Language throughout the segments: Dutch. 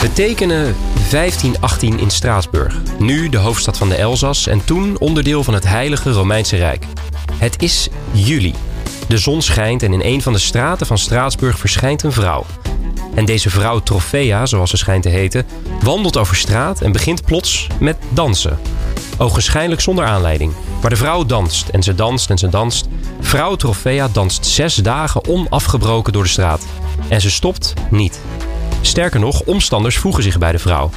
We tekenen 1518 in Straatsburg, nu de hoofdstad van de Elzas en toen onderdeel van het Heilige Romeinse Rijk. Het is juli. De zon schijnt en in een van de straten van Straatsburg verschijnt een vrouw. En deze vrouw Trofea, zoals ze schijnt te heten, wandelt over straat en begint plots met dansen. Ogenschijnlijk zonder aanleiding. Maar de vrouw danst en ze danst en ze danst. Vrouw Trofea danst zes dagen onafgebroken door de straat. En ze stopt niet. Sterker nog, omstanders voegen zich bij de vrouw.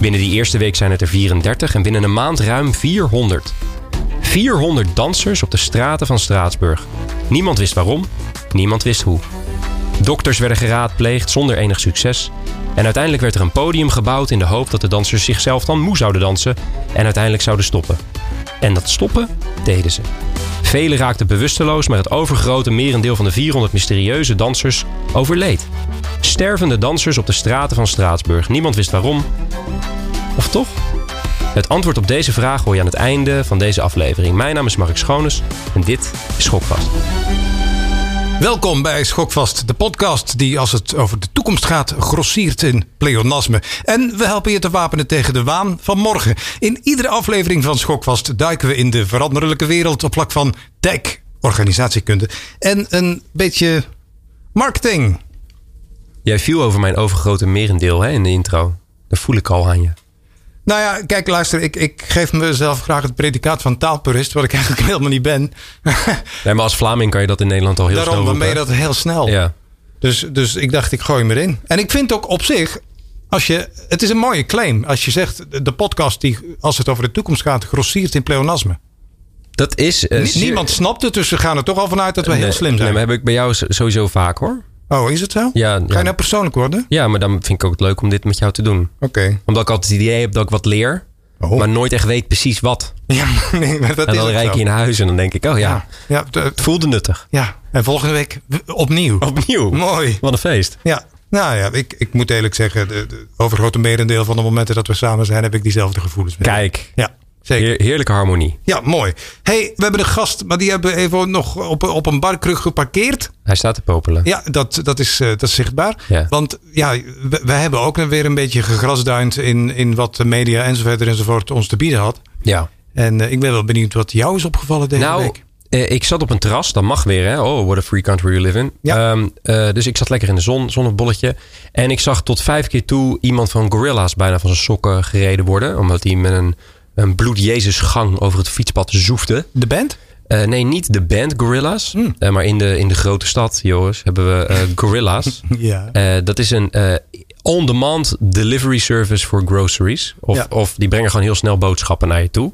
Binnen die eerste week zijn het er 34 en binnen een maand ruim 400. 400 dansers op de straten van Straatsburg. Niemand wist waarom, niemand wist hoe. Dokters werden geraadpleegd zonder enig succes. En uiteindelijk werd er een podium gebouwd in de hoop dat de dansers zichzelf dan moe zouden dansen en uiteindelijk zouden stoppen. En dat stoppen deden ze. Velen raakten bewusteloos, maar het overgrote merendeel van de 400 mysterieuze dansers overleed. Stervende dansers op de straten van Straatsburg. Niemand wist waarom. Of toch? Het antwoord op deze vraag hoor je aan het einde van deze aflevering. Mijn naam is Mark Schoones en dit is Schokvast. Welkom bij Schokvast, de podcast die als het over de toekomst gaat grossiert in pleonasme. En we helpen je te wapenen tegen de waan van morgen. In iedere aflevering van Schokvast duiken we in de veranderlijke wereld op vlak van tech, organisatiekunde en een beetje marketing. Jij viel over mijn overgrote merendeel hè, in de intro. Dat voel ik al aan je. Nou ja, kijk, luister, ik, ik geef mezelf graag het predicaat van taalpurist, wat ik eigenlijk helemaal niet ben. Nee, maar als Vlaming kan je dat in Nederland al heel Daarom snel dan ben je dat heel snel. Ja. Dus, dus ik dacht, ik gooi hem erin. En ik vind ook op zich, als je, het is een mooie claim. Als je zegt, de podcast die, als het over de toekomst gaat, grossiert in pleonasme. Dat is... eh, Niemand snapt het, dus we gaan er toch al vanuit dat we heel Nee, slim Nee, zijn. maar heb ik bij jou sowieso vaak hoor. Oh, is het zo? Ja, Ga ja. je nou persoonlijk worden? Ja, maar dan vind ik ook het leuk om dit met jou te doen. Oké. Omdat ik altijd het idee heb dat ik wat leer, Oh. maar nooit echt weet precies wat. Ja, nee, maar dat En dan zo. je in huis en dan denk ik, oh ja, Ja, het voelde nuttig. ja, en volgende week opnieuw. Opnieuw. Mooi. Wat een feest. Ja, nou ja, ik, ik moet eerlijk zeggen, de, de overgrote merendeel van de momenten dat we samen zijn, heb ik diezelfde gevoelens. Kijk, Ja, zeker. heer- heerlijke harmonie. Ja, mooi. hey, we hebben een gast, maar die hebben we even nog op, op een barkrug geparkeerd. Hij staat te popelen. Ja, dat, dat, is, eh, dat is zichtbaar. Ja. Want ja, we, we hebben ook weer een beetje gegrasduind in, in wat de media enzovoort enzovoort ons te bieden had. Ja. En eh, ik ben wel benieuwd wat jou is opgevallen deze Nou, week. eh, ik zat op een terras. Dat mag weer, hè? Oh, what a free country you live in. Ja. Ehm, eh, dus ik zat lekker in de zon, zonnebolletje. En ik zag tot vijf keer toe iemand van Gorilla's bijna van zijn sokken gereden worden. Omdat hij met een, een bloed-Jezus gang over het fietspad zoefde. De band? Eh, nee, niet de band Gorilla's. Hmm. Eh, maar in de, in de grote stad, Joris, hebben we eh, Gorilla's. Ja. Dat is een on-demand delivery service voor groceries. Of, Ja. of die brengen gewoon heel snel boodschappen naar je toe.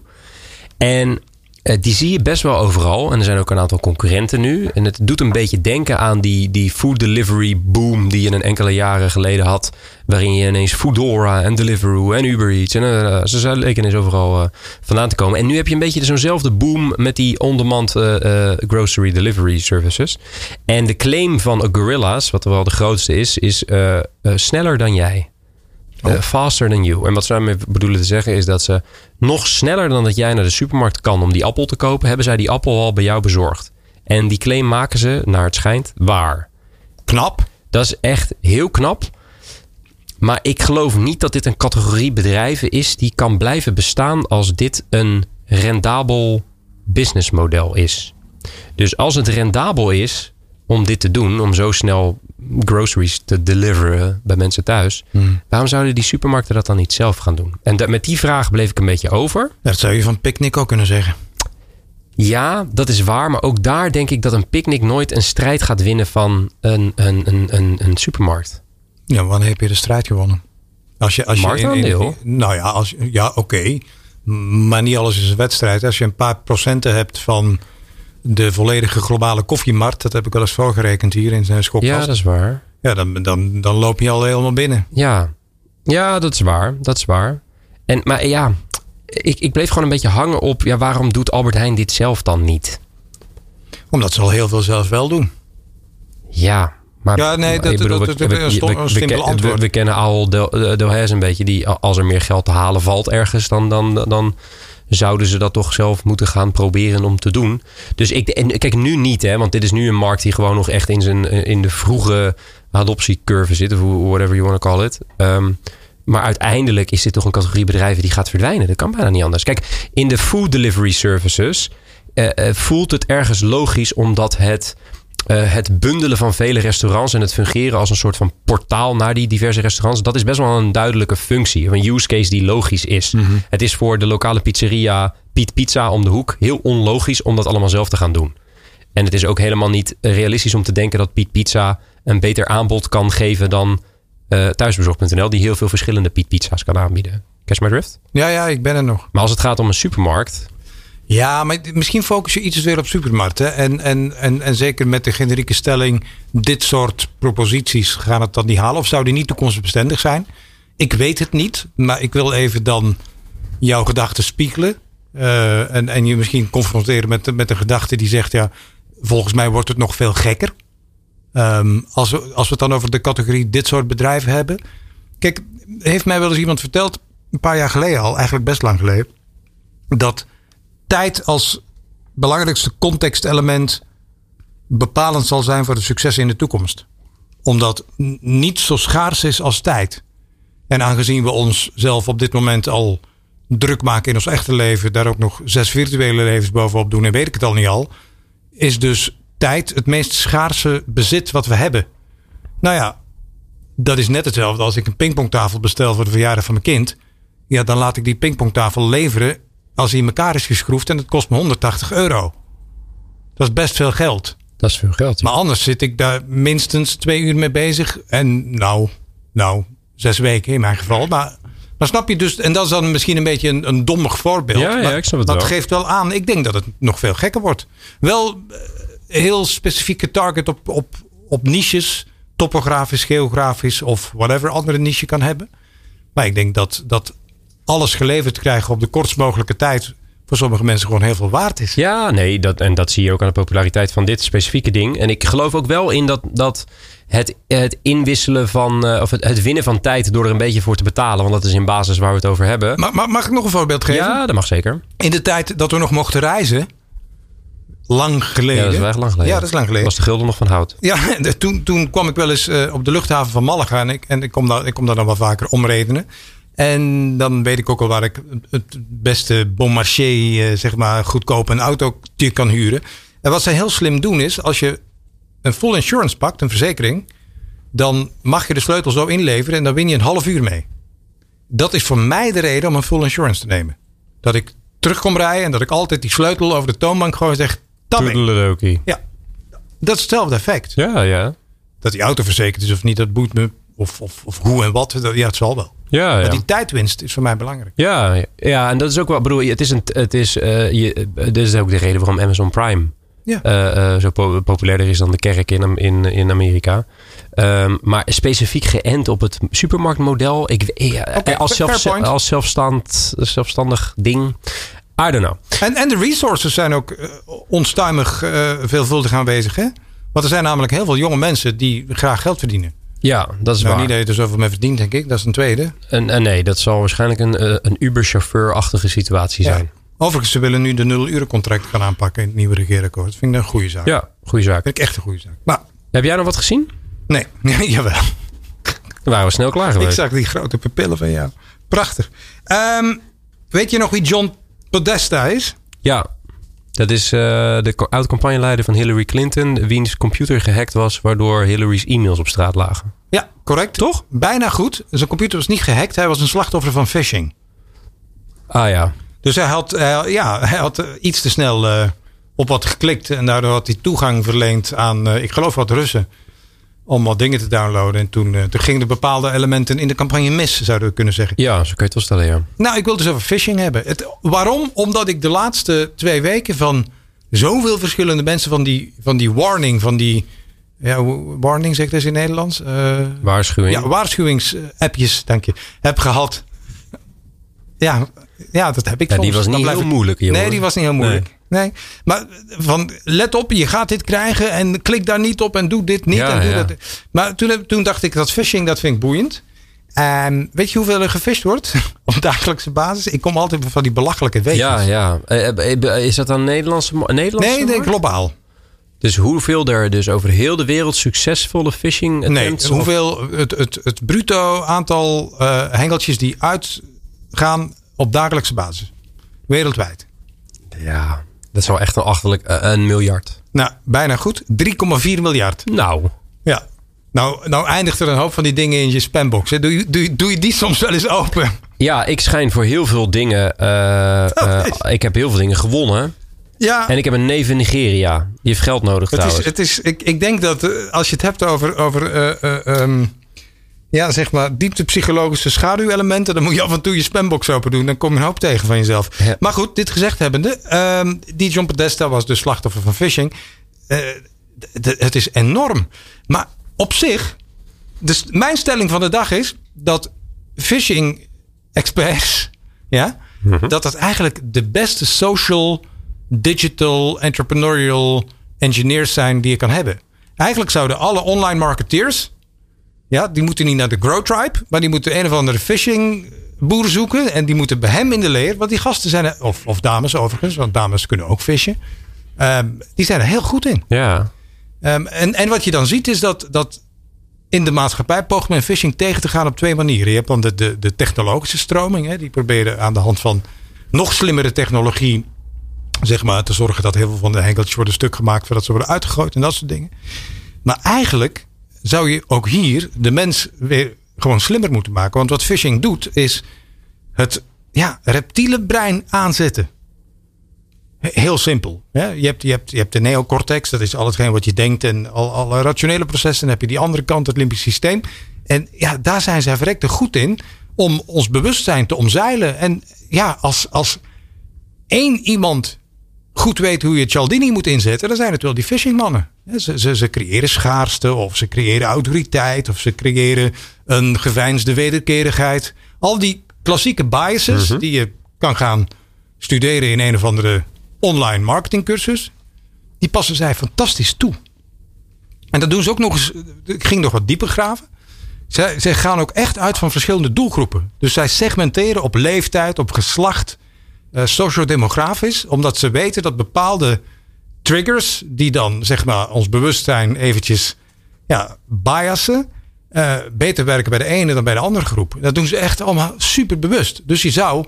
En die zie je best wel overal. En er zijn ook een aantal concurrenten nu. En het doet een beetje denken aan die, die food delivery boom die je een enkele jaren geleden had. Waarin je ineens Foodora en Deliveroo en Uber Eats. En eh, ze zijn leken overal eh, vandaan te komen. En nu heb je een beetje zo'nzelfde boom met die on-demand eh, eh, grocery delivery services. En de claim van Gorilla's, wat wel de grootste is, is eh, eh, sneller dan jij. Eh, faster than you. En wat ze daarmee bedoelen te zeggen is dat ze nog sneller dan dat jij naar de supermarkt kan om die appel te kopen, hebben zij die appel al bij jou bezorgd. En die claim maken ze, naar het schijnt, waar. Knap. Dat is echt heel knap. Maar ik geloof niet dat dit een categorie bedrijven is die kan blijven bestaan als dit een rendabel businessmodel is. Dus als het rendabel is om dit te doen, om zo snel groceries te deliveren bij mensen thuis, waarom zouden die supermarkten dat dan niet zelf gaan doen? En da- met die vraag bleef ik een beetje over. Dat zou je van Picnic ook kunnen zeggen. Ja, dat is waar. Maar ook daar denk ik dat een picknick nooit een strijd gaat winnen van een, een, een, een, een supermarkt. Ja, wanneer heb je de strijd gewonnen? Als je, als je Marktaandeel? nou ja, als, ja oké. Maar niet alles is een wedstrijd. Als je een paar procenten hebt van de volledige globale koffiemarkt. Dat heb ik wel eens voorgerekend hier in zijn schokvast. Ja, dat is waar. Ja, dan, dan, dan loop je al helemaal binnen. Ja, ja dat is waar. Dat is waar. En, maar ja, ik, ik bleef gewoon een beetje hangen op... Ja, waarom doet Albert Heijn dit zelf dan niet? Omdat ze al heel veel zelf wel doen. Ja, maar... Ja, nee, dat- dat- dat- dat- een simpel antwoord. We, we kennen Del- Delhaize een beetje. Die, als er meer geld te halen valt ergens... dan, dan, dan zouden ze dat toch zelf moeten gaan proberen om te doen. Dus ik... En kijk, nu niet, hè. Want dit is nu een markt die gewoon nog echt in, zijn, in de vroege adoptiecurve zit. Of whatever you want to call it. Ehm, Maar uiteindelijk is dit toch een categorie bedrijven die gaat verdwijnen. Dat kan bijna niet anders. Kijk, in de food delivery services eh, eh, voelt het ergens logisch omdat het, eh, het bundelen van vele restaurants en het fungeren als een soort van portaal naar die diverse restaurants, dat is best wel een duidelijke functie. Een use case die logisch is. Het is voor de lokale pizzeria Piet Pizza om de hoek heel onlogisch om dat allemaal zelf te gaan doen. En het is ook helemaal niet realistisch om te denken dat Piet Pizza een beter aanbod kan geven dan eh thuisbezorgd.nl, die heel veel verschillende Piet Pizza's kan aanbieden. Catch my drift? Ja, ja, ik ben er nog. Maar als het gaat om een supermarkt, Ja, maar misschien focus je iets veel op supermarkten. En, en, en, en zeker met de generieke stelling, dit soort proposities gaan het dan niet halen. Of zou die niet toekomstbestendig zijn? Ik weet het niet, maar ik wil even dan jouw gedachten spiegelen. Eh, en, en je misschien confronteren met, met een gedachte die zegt, ja, volgens mij wordt het nog veel gekker. Ehm, als, we, als we het dan over de categorie dit soort bedrijven hebben. Kijk, heeft mij wel eens iemand verteld, een paar jaar geleden al, eigenlijk best lang geleden, dat tijd als belangrijkste contextelement bepalend zal zijn voor de successen in de toekomst. Omdat niets zo schaars is als tijd. En aangezien we ons zelf op dit moment al druk maken in ons echte leven, daar ook nog zes virtuele levens bovenop doen en weet ik het al niet al, is dus tijd het meest schaarse bezit wat we hebben. Nou ja, dat is net hetzelfde als ik een pingpongtafel bestel voor de verjaardag van mijn kind. Ja, dan laat ik die pingpongtafel leveren als hij in elkaar is geschroefd en het kost me 180 euro. Dat is best veel geld. dat is veel geld. Maar anders zit ik daar minstens twee uur mee bezig. En nou, nou, zes weken in mijn geval. Maar, maar snap je dus, en dat is dan misschien een beetje een, een dommig voorbeeld. Ja, ja, maar ik snap het dat wel. geeft wel aan. Ik denk dat het nog veel gekker wordt. Wel eh, heel specifieke target op, op, op niches. Topografisch, geografisch of whatever andere niche je kan hebben. Maar ik denk dat, dat alles geleverd krijgen op de kortst mogelijke tijd voor sommige mensen gewoon heel veel waard is. Ja, nee, dat, en dat zie je ook aan de populariteit van dit specifieke ding. En ik geloof ook wel in dat, dat het, het inwisselen van, eh, of het, het winnen van tijd door er een beetje voor te betalen, want dat is in basis waar we het over hebben. Maar, maar mag ik nog een voorbeeld geven? ja, dat mag zeker. In de tijd dat we nog mochten reizen. Lang geleden. Ja, dat is echt lang geleden. Ja, dat is lang geleden. Was de gulden nog van hout? Ja, toen, toen kwam ik wel eens eh, op de luchthaven van Malaga. En ik, en ik, kom daar, ik kom daar dan wel vaker omredenen. En dan weet ik ook al waar ik het beste bon marché, eh, zeg maar, goedkoop een autootje kan huren. En wat ze heel slim doen is, als je een full insurance pakt, een verzekering, dan mag je de sleutel zo inleveren en dan win je een half uur mee. Dat is voor mij de reden om een full insurance te nemen. Dat ik terug kom rijden en dat ik altijd die sleutel over de toonbank gewoon zeg, tabbing. Ja, dat is hetzelfde effect. Ja, ja. Dat die auto verzekerd is of niet, dat boeit me. Of, of, of hoe en wat, dat, ja, het zal wel. Ja, ja. Maar die tijdwinst is voor mij belangrijk. Ja, ja, en dat is ook wel, bedoel, het is een, het is, eh, je, dit is ook de reden waarom Amazon Prime Ja. eh, eh, zo po- populairder is dan de kerk in, in, in Amerika. Ehm, maar specifiek geënt op het supermarktmodel. Ik, ja, als, zelf, als zelfstand, zelfstandig ding. I don't know. En, en de resources zijn ook eh, onstuimig eh, veelvuldig aanwezig. Hè? Want er zijn namelijk heel veel jonge mensen die graag geld verdienen. Ja, dat is Nou, waar. niet dat je er zoveel mee verdient, denk ik. Dat is een tweede. En, en nee, dat zal waarschijnlijk een, eh, een Uber-chauffeur-achtige situatie Ja. zijn. Overigens, ze willen nu de nul-uren-contract gaan aanpakken in het nieuwe regeerakkoord. Dat vind ik een goede zaak. Ja, goede zaak. vind ik echt een goede zaak. Maar Heb jij nog wat gezien? nee, jawel. Dan waren we snel klaar Ik geweest. zag die grote pupillen van jou. Prachtig. Ehm, weet je nog wie John Podesta is? Ja, dat is eh, de oud-campagneleider van Hillary Clinton, wiens computer gehackt was, waardoor Hillary's e-mails op straat lagen. Ja, correct. Toch? Bijna goed. Zijn computer was niet gehackt. Hij was een slachtoffer van phishing. Ah ja, Dus hij had, eh, ja, hij had eh, iets te snel op wat geklikt. En daardoor had hij toegang verleend aan, ik geloof wat Russen. Om wat dingen te downloaden. En toen, eh, toen gingen de bepaalde elementen in de campagne mis, zouden we kunnen zeggen. ja, zo kun je het wel stellen, ja. Nou, ik wil dus over phishing hebben. Het, waarom? Omdat ik de laatste twee weken van zoveel verschillende mensen van die, van die warning, van die. Ja, warning zegt dat in het Nederlands? Eh, Waarschuwing. ja, waarschuwingsappjes, dank je. Heb gehad. Ja, ja dat heb ik Ja, die was niet heel ik- moeilijk, jongen. Nee, die was niet heel moeilijk. Nee. Maar van, let op, je gaat dit krijgen en klik daar niet op en doe dit niet. Ja, en doe ja. dat. Maar toen, toen dacht ik, dat phishing, dat vind ik boeiend. En weet je hoeveel er gefisht wordt op dagelijkse basis? Ik kom altijd van die belachelijke weetjes. ja, ja. Eh, eh, eh, Is dat dan Nederlandse, Nederlandse Nee, nee, globaal. Dus hoeveel er dus over heel de wereld succesvolle phishing Nee, attempts... hoeveel het, het, het bruto aantal hengeltjes die uitgaan op dagelijkse basis. Wereldwijd. Ja, dat is wel echt een achterlijk... eh, een miljard. Nou, bijna goed. 3,4 miljard. Nou, Ja. Nou, nou eindigt er een hoop van die dingen in je spambox. Hè. Doe, je- doe, je- doe je die soms wel eens open? ja, ik schijn voor heel veel dingen... eh, eh, ik heb heel veel dingen gewonnen. Ja. En ik heb een neef in Nigeria. Die heeft geld nodig Het trouwens. is, het is, ik, ik denk dat als je het hebt over, over eh, eh, ehm, ja, zeg maar dieptepsychologische schaduwelementen, dan moet je af en toe je spambox open doen. Dan kom je een hoop tegen van jezelf. Ja. Maar goed, dit gezegd hebbende, ehm, die John Podesta was dus slachtoffer van phishing. Eh, het is enorm. Maar op zich, dus mijn stelling van de dag is dat phishing experts, ja, dat dat eigenlijk de beste social, digital, entrepreneurial engineers zijn die je kan hebben. Eigenlijk zouden alle online marketeers, ja, die moeten niet naar de Grow Tribe, maar die moeten een of andere phishing boer zoeken en die moeten bij hem in de leer, want die gasten zijn er, of, of dames overigens, want dames kunnen ook fishen, ehm, die zijn er heel goed in. Ja. Ehm, en, en wat je dan ziet is dat, dat in de maatschappij poogt men phishing tegen te gaan op twee manieren. Je hebt dan de, de, de technologische stroming. Hè, die proberen aan de hand van nog slimmere technologie zeg maar, te zorgen dat heel veel van de henkeltjes worden stuk gemaakt voordat ze worden uitgegooid en dat soort dingen. Maar eigenlijk zou je ook hier de mens weer gewoon slimmer moeten maken. Want wat phishing doet is het ja, reptiele brein aanzetten. Heel simpel. hè. Je, hebt, je, hebt, je hebt de neocortex, dat is al hetgeen wat je denkt en al, alle rationele processen. Dan heb je die andere kant, het limbisch systeem. En ja, daar zijn zij verrekte goed in om ons bewustzijn te omzeilen. En ja, als, als één iemand goed weet hoe je Cialdini moet inzetten, dan zijn het wel die phishingmannen. Ze, ze, ze creëren schaarste, of ze creëren autoriteit, of ze creëren een geveinsde wederkerigheid. Al die klassieke biases die je kan gaan studeren in een of andere online marketingcursus, die passen zij fantastisch toe. En dat doen ze ook nog eens. Ik ging nog wat dieper graven. Zij, zij gaan ook echt uit van verschillende doelgroepen. Dus zij segmenteren op leeftijd, op geslacht, eh, sociodemografisch. Omdat ze weten dat bepaalde triggers, die dan zeg maar ons bewustzijn eventjes ja, biasen, eh, beter werken bij de ene dan bij de andere groep. Dat doen ze echt allemaal super bewust. Dus je zou,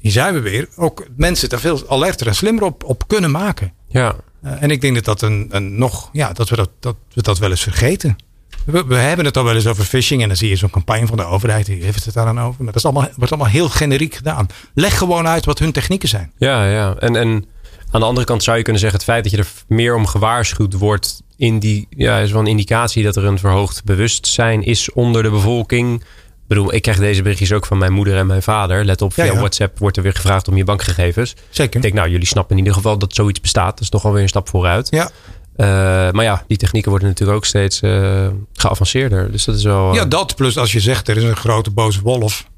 hier zijn we weer, ook mensen er veel alerter en slimmer op, op kunnen maken. Ja. Eh, en ik denk dat dat een, een nog, ja, dat we dat, dat we dat wel eens vergeten. We, we hebben het al wel eens over phishing en dan zie je zo'n campagne van de overheid, die heeft het daar dan over. Maar dat is allemaal, wordt allemaal heel generiek gedaan. Leg gewoon uit wat hun technieken zijn. Ja, ja. En, en aan de andere kant zou je kunnen zeggen... het feit dat je er meer om gewaarschuwd wordt... In die, ja, is wel een indicatie dat er een verhoogd bewustzijn is onder de bevolking. Ik bedoel, ik krijg deze berichtjes ook van mijn moeder en mijn vader. Let op, via Ja, ja. WhatsApp wordt er weer gevraagd om je bankgegevens. Zeker. Ik denk, nou, jullie snappen in ieder geval dat zoiets bestaat. Dat is toch alweer een stap vooruit. Ja, Eh, maar ja, die technieken worden natuurlijk ook steeds eh, geavanceerder. Dus dat is wel... eh, ja, dat plus als je zegt er is een grote boze wolf.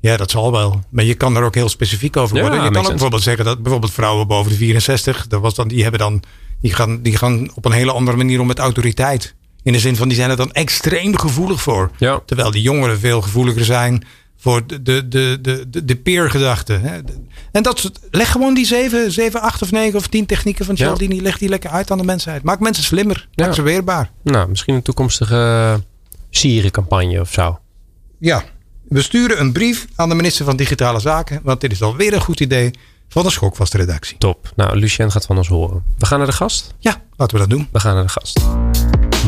Ja, dat zal wel. Maar je kan er ook heel specifiek over Ja, worden. je kan ook sense. bijvoorbeeld zeggen dat bijvoorbeeld vrouwen boven de 64, dat was dan, die hebben dan, die gaan, die gaan op een hele andere manier om met autoriteit. In de zin van die zijn er dan extreem gevoelig voor. Ja. Terwijl die jongeren veel gevoeliger zijn voor de, de, de, de, de, peergedachte. En dat soort, leg gewoon die 7, 7, 8 of 9 of 10 technieken van Ja. Cialdini, leg die lekker uit aan de mensheid. Maak mensen slimmer, maak Ja. ze weerbaar. Nou, misschien een toekomstige Siri-campagne of zo. Ja, we sturen een brief aan de minister van Digitale Zaken, want dit is alweer een goed idee van de Schokvaste redactie. Top. Nou, Lucien gaat van ons horen. We gaan naar de gast. Ja, laten we dat doen. We gaan naar de gast.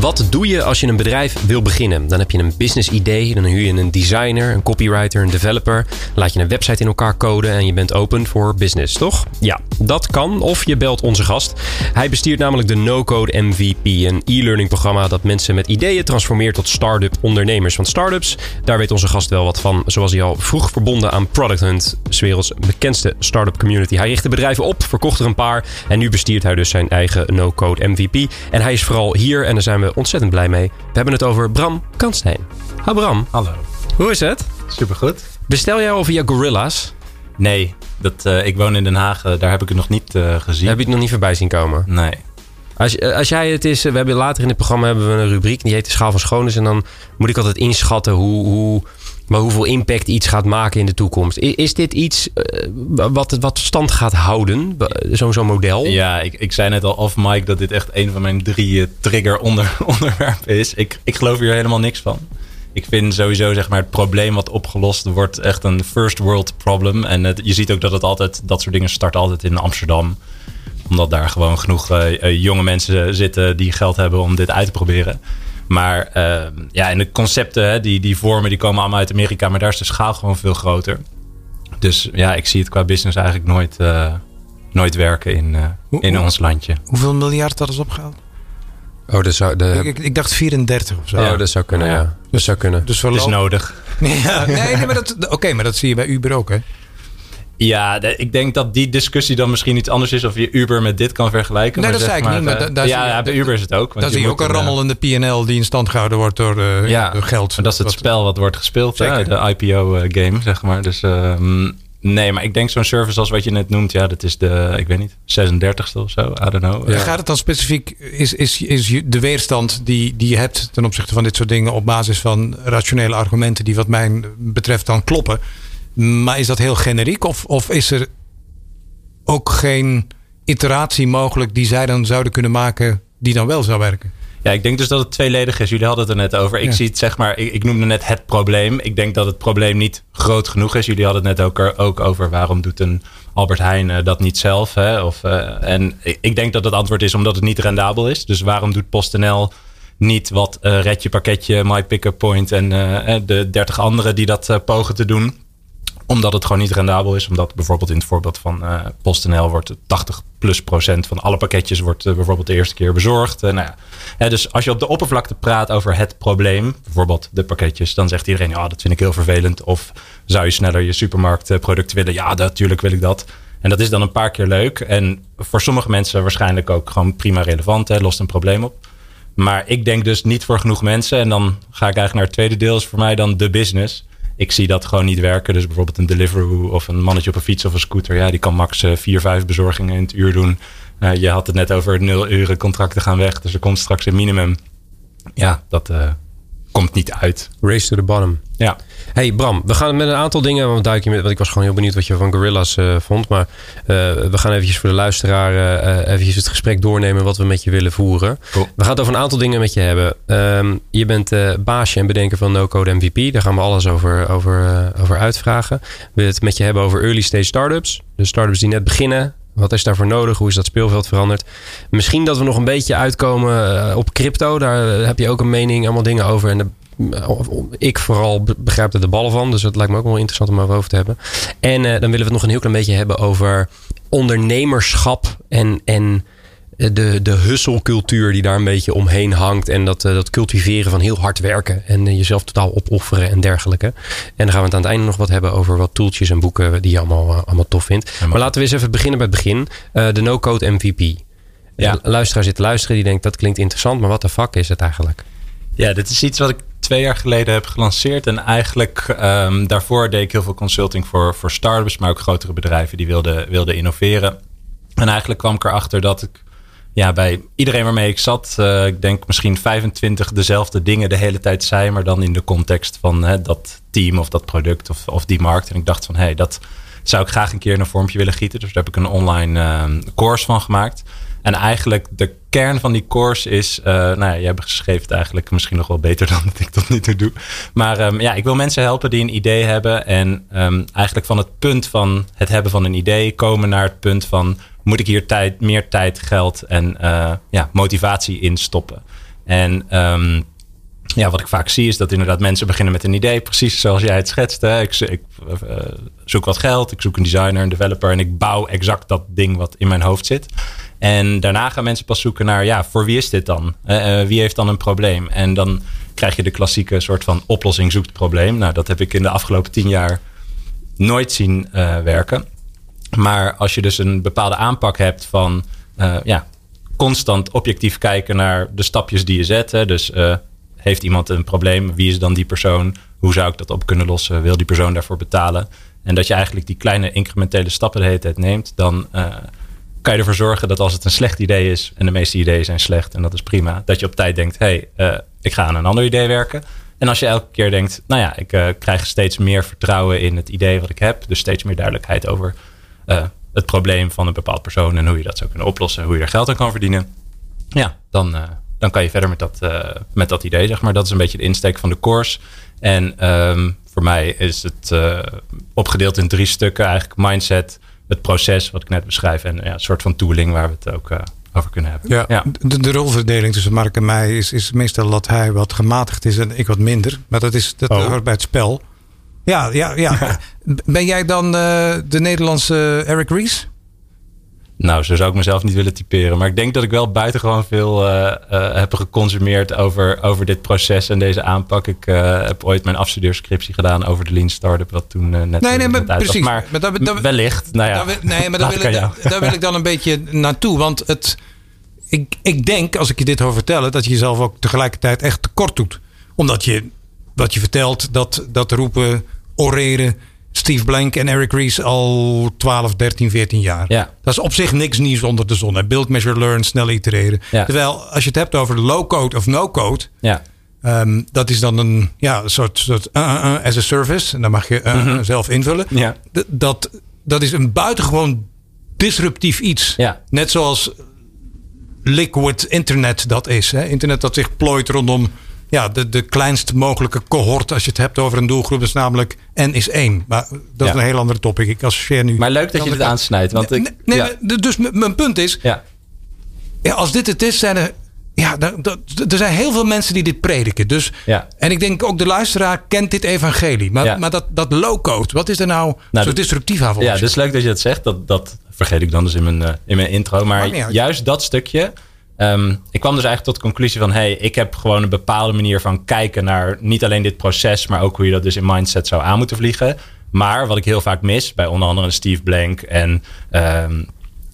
Wat doe je als je een bedrijf wil beginnen? Dan heb je een business idee, dan huur je een designer, een copywriter, een developer. Laat je een website in elkaar coden en je bent open voor business, toch? Ja, dat kan of je belt onze gast. Hij bestiert namelijk de No-Code MVP, een e-learning programma dat mensen met ideeën transformeert tot start-up ondernemers. Want start-ups, daar weet onze gast wel wat van, zoals hij al vroeg verbonden aan Product Hunt, werelds bekendste start-up community. Hij richtte bedrijven op, verkocht er een paar en nu bestiert hij dus zijn eigen No-Code MVP. En hij is vooral hier en daar zijn we ontzettend blij mee. We hebben het over Bram Kanstein. Ha Bram, Hallo. hoe is het? Supergoed. Bestel jij al via Gorilla's? Nee, dat, eh, ik woon in Den Haag. eh, daar heb ik het nog niet eh, gezien. Heb je het nog niet voorbij zien komen? Nee. Als, eh, als jij het is, we hebben later in het programma hebben we een rubriek die heet de schaal van schoonheid. En dan moet ik altijd inschatten hoe, hoe Maar hoeveel impact iets gaat maken in de toekomst. Is, dit iets uh, wat, wat stand gaat houden? Zo'n zo model? Ja, ik, ik zei net al off mic dat dit echt een van mijn drie trigger onder, onderwerpen is. Ik, ik geloof hier helemaal niks van. Ik vind sowieso zeg maar, het probleem wat opgelost wordt echt een first world problem. En je ziet ook dat het altijd, dat soort dingen starten altijd in Amsterdam omdat daar gewoon genoeg uh, jonge mensen zitten die geld hebben om dit uit te proberen. Maar uh, ja, en de concepten, die, die vormen, die komen allemaal uit Amerika. Maar daar is de schaal gewoon veel groter. Dus ja, ik zie het qua business eigenlijk nooit, uh, nooit werken in, in ons landje. Hoeveel miljard dat is opgehaald? Oh, dat zou, de... ik, ik, dacht 34 of zo. Oh, dat zou kunnen, ja. ja. Dat zou kunnen. Dus is nodig. Ja, nee, nee, maar dat, oké, maar dat zie je bij Uber ook, hè? Ja, ik denk dat die discussie dan misschien iets anders is of je Uber met dit kan vergelijken. Nee, dat zei ik niet. Maar uh, ja, ja, bij Uber is het ook. Dan zie je ook een eh, rammelende PNL die in stand gehouden wordt door, uh, ja, door geld. Dat is het spel wat wordt gespeeld, hè, de IPO-game, zeg maar. Dus uh, nee, maar ik denk zo'n service als wat je net noemt, ja, dat is de, ik weet niet, 36ste of zo, I don't know. Ja. Gaat het dan specifiek, is, is, is de weerstand die, die je hebt ten opzichte van dit soort dingen op basis van rationele argumenten die wat mij betreft dan kloppen? Maar is dat heel generiek of, of is er ook geen iteratie mogelijk die zij dan zouden kunnen maken die dan wel zou werken? Ja, ik denk dus dat het tweeledig is. Jullie hadden het er net over. Ik zie het zeg maar, ik, ik, noemde net het probleem. Ik denk dat het probleem niet groot genoeg is. Jullie hadden het net ook, er, ook over waarom doet een Albert Heijn uh, dat niet zelf. Hè? Of, uh, en ik, ik, denk dat het antwoord is omdat het niet rendabel is. Dus waarom doet PostNL niet wat uh, Redje Pakketje, My Pickup Point en de 30 anderen die dat pogen te doen? Omdat het gewoon niet rendabel is. Omdat bijvoorbeeld in het voorbeeld van uh, PostNL wordt 80 plus procent van alle pakketjes wordt uh, bijvoorbeeld de eerste keer bezorgd. Uh, nou dus als je op de oppervlakte praat over het probleem, bijvoorbeeld de pakketjes, dan zegt iedereen ja, dat vind ik heel vervelend. Of zou je sneller je supermarktproduct willen? Ja, natuurlijk wil ik dat. En dat is dan een paar keer leuk. En voor sommige mensen waarschijnlijk ook gewoon prima relevant. Hè, lost een probleem op. Maar ik denk dus niet voor genoeg mensen. En dan ga ik eigenlijk naar het tweede deel. Is voor mij dan de business ik zie dat gewoon niet werken. Dus bijvoorbeeld een Deliveroo of een mannetje op een fiets of een scooter. Ja, die kan max uh, vier, vijf bezorgingen in het uur doen. Uh, je had het net over nul uren contracten gaan weg. Dus er komt straks een minimum. Ja, dat uh, komt niet uit. Race to the bottom. Ja. Hey Bram, we gaan met een aantal dingen. Want, duik je met, want ik was gewoon heel benieuwd wat je van Gorillas uh, vond. Maar uh, we gaan eventjes voor de luisteraar uh, eventjes het gesprek doornemen wat we met je willen voeren. Cool. We gaan het over een aantal dingen met je hebben. Um, je bent baasje en bedenker van No Code MVP. Daar gaan we alles over, over, over uitvragen. We willen het met je hebben over early stage startups. De startups die net beginnen. Wat is daarvoor nodig? Hoe is dat speelveld veranderd? Misschien dat we nog een beetje uitkomen op crypto. Daar heb je ook een mening, allemaal dingen over. En de ik vooral begrijp er de ballen van. Dus het lijkt me ook wel interessant om over te hebben. En dan willen we het nog een heel klein beetje hebben over ondernemerschap en, en de, de husselcultuur die daar een beetje omheen hangt. En dat, uh, dat cultiveren van heel hard werken en uh, jezelf totaal opofferen en dergelijke. En dan gaan we het aan het einde nog wat hebben over wat tooltjes en boeken die je allemaal, allemaal tof vindt. maar laten we eens even beginnen bij het begin. de no-code MVP. Ja. De luisteraar zit te luisteren die denkt dat klinkt interessant, maar wat de fuck is het eigenlijk? Ja, dit is iets wat ik twee jaar geleden heb gelanceerd. En eigenlijk um, daarvoor deed ik heel veel consulting voor, voor startups, maar ook grotere bedrijven die wilden, wilden innoveren. En eigenlijk kwam ik erachter dat ik ja, bij iedereen waarmee ik zat, uh, ik denk misschien 25 dezelfde dingen de hele tijd zei, maar dan in de context van hè, dat team of dat product of, of die markt. En ik dacht van hé, hey, dat zou ik graag een keer in een vormpje willen gieten. Dus daar heb ik een online uh, course van gemaakt. En eigenlijk de kern van die course is, uh, nou ja, jij beschreef het eigenlijk misschien nog wel beter dan dat ik tot nu toe doe. Maar um, ja, ik wil mensen helpen die een idee hebben en um, eigenlijk van het punt van het hebben van een idee komen naar het punt van moet ik hier tijd, meer tijd, geld en uh, ja, motivatie in stoppen. En um, ja, wat ik vaak zie is dat inderdaad mensen beginnen met een idee, precies zoals jij het schetste. Ik, ik uh, zoek wat geld, ik zoek een designer, een developer en ik bouw exact dat ding wat in mijn hoofd zit. En daarna gaan mensen pas zoeken naar, ja, voor wie is dit dan? Uh, wie heeft dan een probleem? En dan krijg je de klassieke soort van oplossing zoekt probleem. Nou, dat heb ik in de afgelopen tien jaar nooit zien uh, werken. Maar als je dus een bepaalde aanpak hebt van, ja, constant objectief kijken naar de stapjes die je zet. Dus heeft iemand een probleem? Wie is dan die persoon? Hoe zou ik dat op kunnen lossen? Wil die persoon daarvoor betalen? En dat je eigenlijk die kleine incrementele stappen de hele tijd neemt, dan kan je ervoor zorgen dat als het een slecht idee is, en de meeste ideeën zijn slecht en dat is prima, dat je op tijd denkt: hé, hey, uh, ik ga aan een ander idee werken. En als je elke keer denkt, nou ja, ik uh, krijg steeds meer vertrouwen in het idee wat ik heb. Dus steeds meer duidelijkheid over uh, het probleem van een bepaald persoon en hoe je dat zou kunnen oplossen, hoe je er geld aan kan verdienen. Ja, dan, dan kan je verder met dat, met dat idee, zeg maar. Dat is een beetje de insteek van de course. En um, voor mij is het opgedeeld in drie stukken. Eigenlijk mindset, het proces wat ik net beschrijf en ja, een soort van tooling waar we het ook over kunnen hebben. Ja, ja. De, de, rolverdeling tussen Mark en mij is, is meestal dat hij wat gematigd is en ik wat minder. Maar dat, is, dat oh. hoort bij het spel. Ja, ja, ja. ben jij dan uh, de Nederlandse Eric Ries? Nou, zo zou ik mezelf niet willen typeren. Maar ik denk dat ik wel buitengewoon veel uh, uh, heb geconsumeerd over, over dit proces en deze aanpak. Ik heb ooit mijn afstudeerscriptie gedaan over de Lean Startup, wat toen net. Nee, nee, maar precies. Maar, maar dat, dat, wellicht. Nou ja, dat, nee, maar daar wil, ik, daar wil ik dan een beetje naartoe. Want het, ik, ik denk, als ik je dit hoor vertellen, dat je jezelf ook tegelijkertijd echt tekort doet. Omdat je wat je vertelt, dat, dat roepen, oreren Steve Blank en Eric Ries al 12, 13, 14 jaar. Ja. Dat is op zich niks nieuws onder de zon. Build, measure, learn, snel itereren. Ja. Terwijl als je het hebt over low-code of no-code... Ja. Um, dat is dan een ja, soort, soort uh, uh, as a service. En dan mag je uh, mm -hmm. zelf invullen. Ja. Dat, dat is een buitengewoon disruptief iets. Ja. Net zoals liquid internet dat is. Hè? Internet dat zich plooit rondom ja, de, de kleinst mogelijke cohort als je het hebt over een doelgroep is namelijk N is één. Maar dat is een heel andere topic. Ik associeer nu. Maar leuk dat je het aansnijdt. Want ik, nee, ja. dus mijn punt is, ja. Ja, als dit het is, zijn er ja, er zijn heel veel mensen die dit prediken. Dus, ja. En ik denk ook de luisteraar kent dit evangelie. Maar, maar dat, dat low-code, wat is er nou, nou zo disruptief aan Ja, dus leuk dat je dat zegt. Dat, dat vergeet ik dan dus in mijn, uh, in mijn intro. Maar juist dat stukje Um, ik kwam dus eigenlijk tot de conclusie van: hey, ik heb gewoon een bepaalde manier van kijken naar niet alleen dit proces, maar ook hoe je dat dus in mindset zou aan moeten vliegen. Maar wat ik heel vaak mis, bij onder andere Steve Blank en um,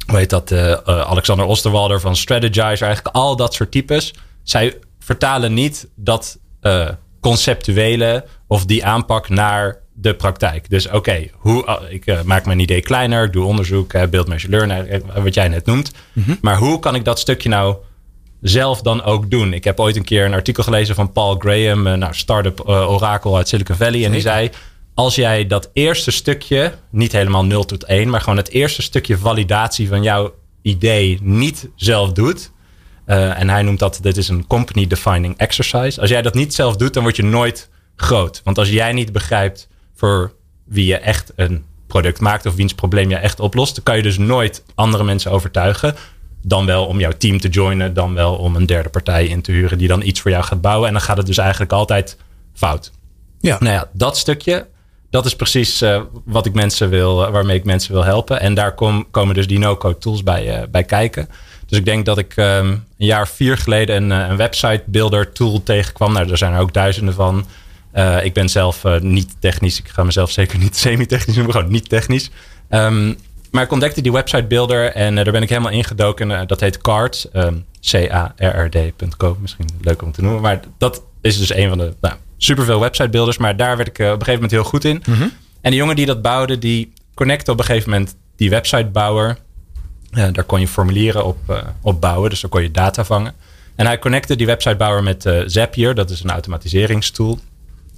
hoe heet dat, uh, uh, Alexander Osterwalder van Strategizer, eigenlijk al dat soort types. Zij vertalen niet dat uh, conceptuele of die aanpak naar de praktijk. Dus oké, hoe ik uh, maak mijn idee kleiner, ik doe onderzoek, uh, beeld learn, uh, wat jij net noemt. Mm -hmm. Maar hoe kan ik dat stukje nou zelf dan ook doen? Ik heb ooit een keer een artikel gelezen van Paul Graham, nou, startup orakel uit Silicon Valley, en die zei: als jij dat eerste stukje, niet helemaal 0 tot 1, maar gewoon het eerste stukje validatie van jouw idee niet zelf doet. en hij noemt dat, dit is een company defining exercise. Als jij dat niet zelf doet, dan word je nooit groot. Want als jij niet begrijpt voor wie je echt een product maakt of wiens probleem je echt oplost, dan kan je dus nooit andere mensen overtuigen. Dan wel om jouw team te joinen, dan wel om een derde partij in te huren die dan iets voor jou gaat bouwen. En dan gaat het dus eigenlijk altijd fout. Ja. Nou ja, dat stukje, dat is precies uh, wat ik mensen wil, uh, waarmee ik mensen wil helpen. En daar kom, komen dus die no-code tools bij, uh, bij kijken. Dus ik denk dat ik um, een jaar vier geleden een, een website builder tool tegenkwam. Nou, er zijn er ook duizenden van. Uh, ik ben zelf uh, niet technisch. Ik ga mezelf zeker niet semi-technisch noemen, gewoon niet technisch. Um, maar ik ontdekte die website builder en uh, daar ben ik helemaal ingedoken. dat heet Card, um, C-A-R-R-D.com. Misschien leuk om te noemen. Maar dat is dus een van de nou, superveel website builders. Maar daar werd ik op een gegeven moment heel goed in. Mm -hmm. En die jongen die dat bouwde, die connecte op een gegeven moment die websitebouwer. daar kon je formulieren op, op bouwen, dus daar kon je data vangen. En hij connecte die websitebouwer met Zapier, dat is een automatiseringstool.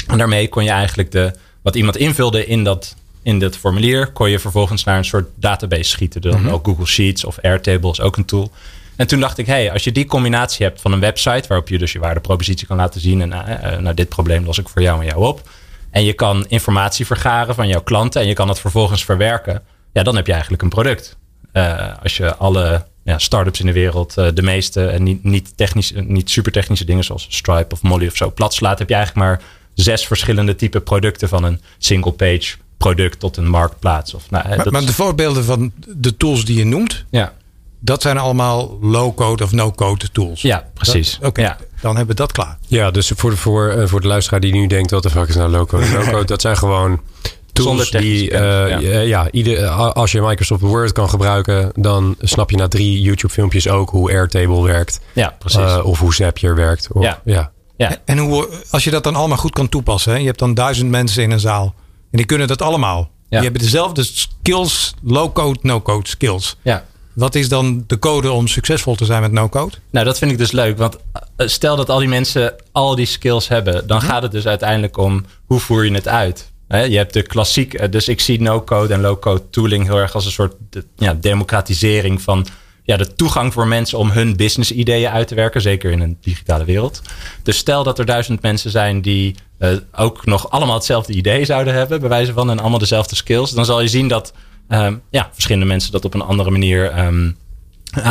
En daarmee kon je eigenlijk de, wat iemand invulde in dat, in dat formulier, kon je vervolgens naar een soort database schieten. Dan mm -hmm. ook Google Sheets of Airtable is ook een tool. En toen dacht ik, hé, hey, als je die combinatie hebt van een website waarop je dus je waardepropositie kan laten zien en uh, nou, dit probleem los ik voor jou en jou op. En je kan informatie vergaren van jouw klanten en je kan dat vervolgens verwerken. Ja, dan heb je eigenlijk een product. Uh, als je alle ja, start-ups in de wereld, uh, de meeste en niet, niet, technisch, niet super technische dingen zoals Stripe of Molly of zo plat slaat, heb je eigenlijk maar zes verschillende type producten van een single page product tot een marktplaats. Of, nou, maar, maar de voorbeelden van de tools die je noemt, ja. dat zijn allemaal low-code of no-code tools. Ja, precies. Oké, okay, ja. dan hebben we dat klaar. Ja, dus voor de, voor, uh, voor de luisteraar die nu denkt, wat de fuck is nou low-code? No-code, dat zijn gewoon tools die, uh, ja, ja ieder, als je Microsoft Word kan gebruiken, dan snap je na drie YouTube filmpjes ook hoe Airtable werkt. Ja, precies. Uh, of hoe Zapier werkt. Of, ja. ja. Ja. En hoe, als je dat dan allemaal goed kan toepassen. Hè? Je hebt dan duizend mensen in een zaal. En die kunnen dat allemaal. Ja. Die hebben dezelfde skills, low-code, no-code skills. Ja. Wat is dan de code om succesvol te zijn met no-code? Nou, dat vind ik dus leuk. Want eh, stel dat al die mensen al die skills hebben, dan gaat het dus uiteindelijk om hoe voer je het uit. Je hebt de klassiek, eh, dus ik zie no-code en low-code tooling heel erg als een soort ja, democratisering van ja, de toegang voor mensen om hun business ideeën uit te werken, zeker in een digitale wereld. Dus stel dat er duizend mensen zijn die eh, ook nog allemaal hetzelfde idee zouden hebben, bij wijze van, en allemaal dezelfde skills, dan zal je zien dat ehm, ja, verschillende mensen dat op een andere manier ehm,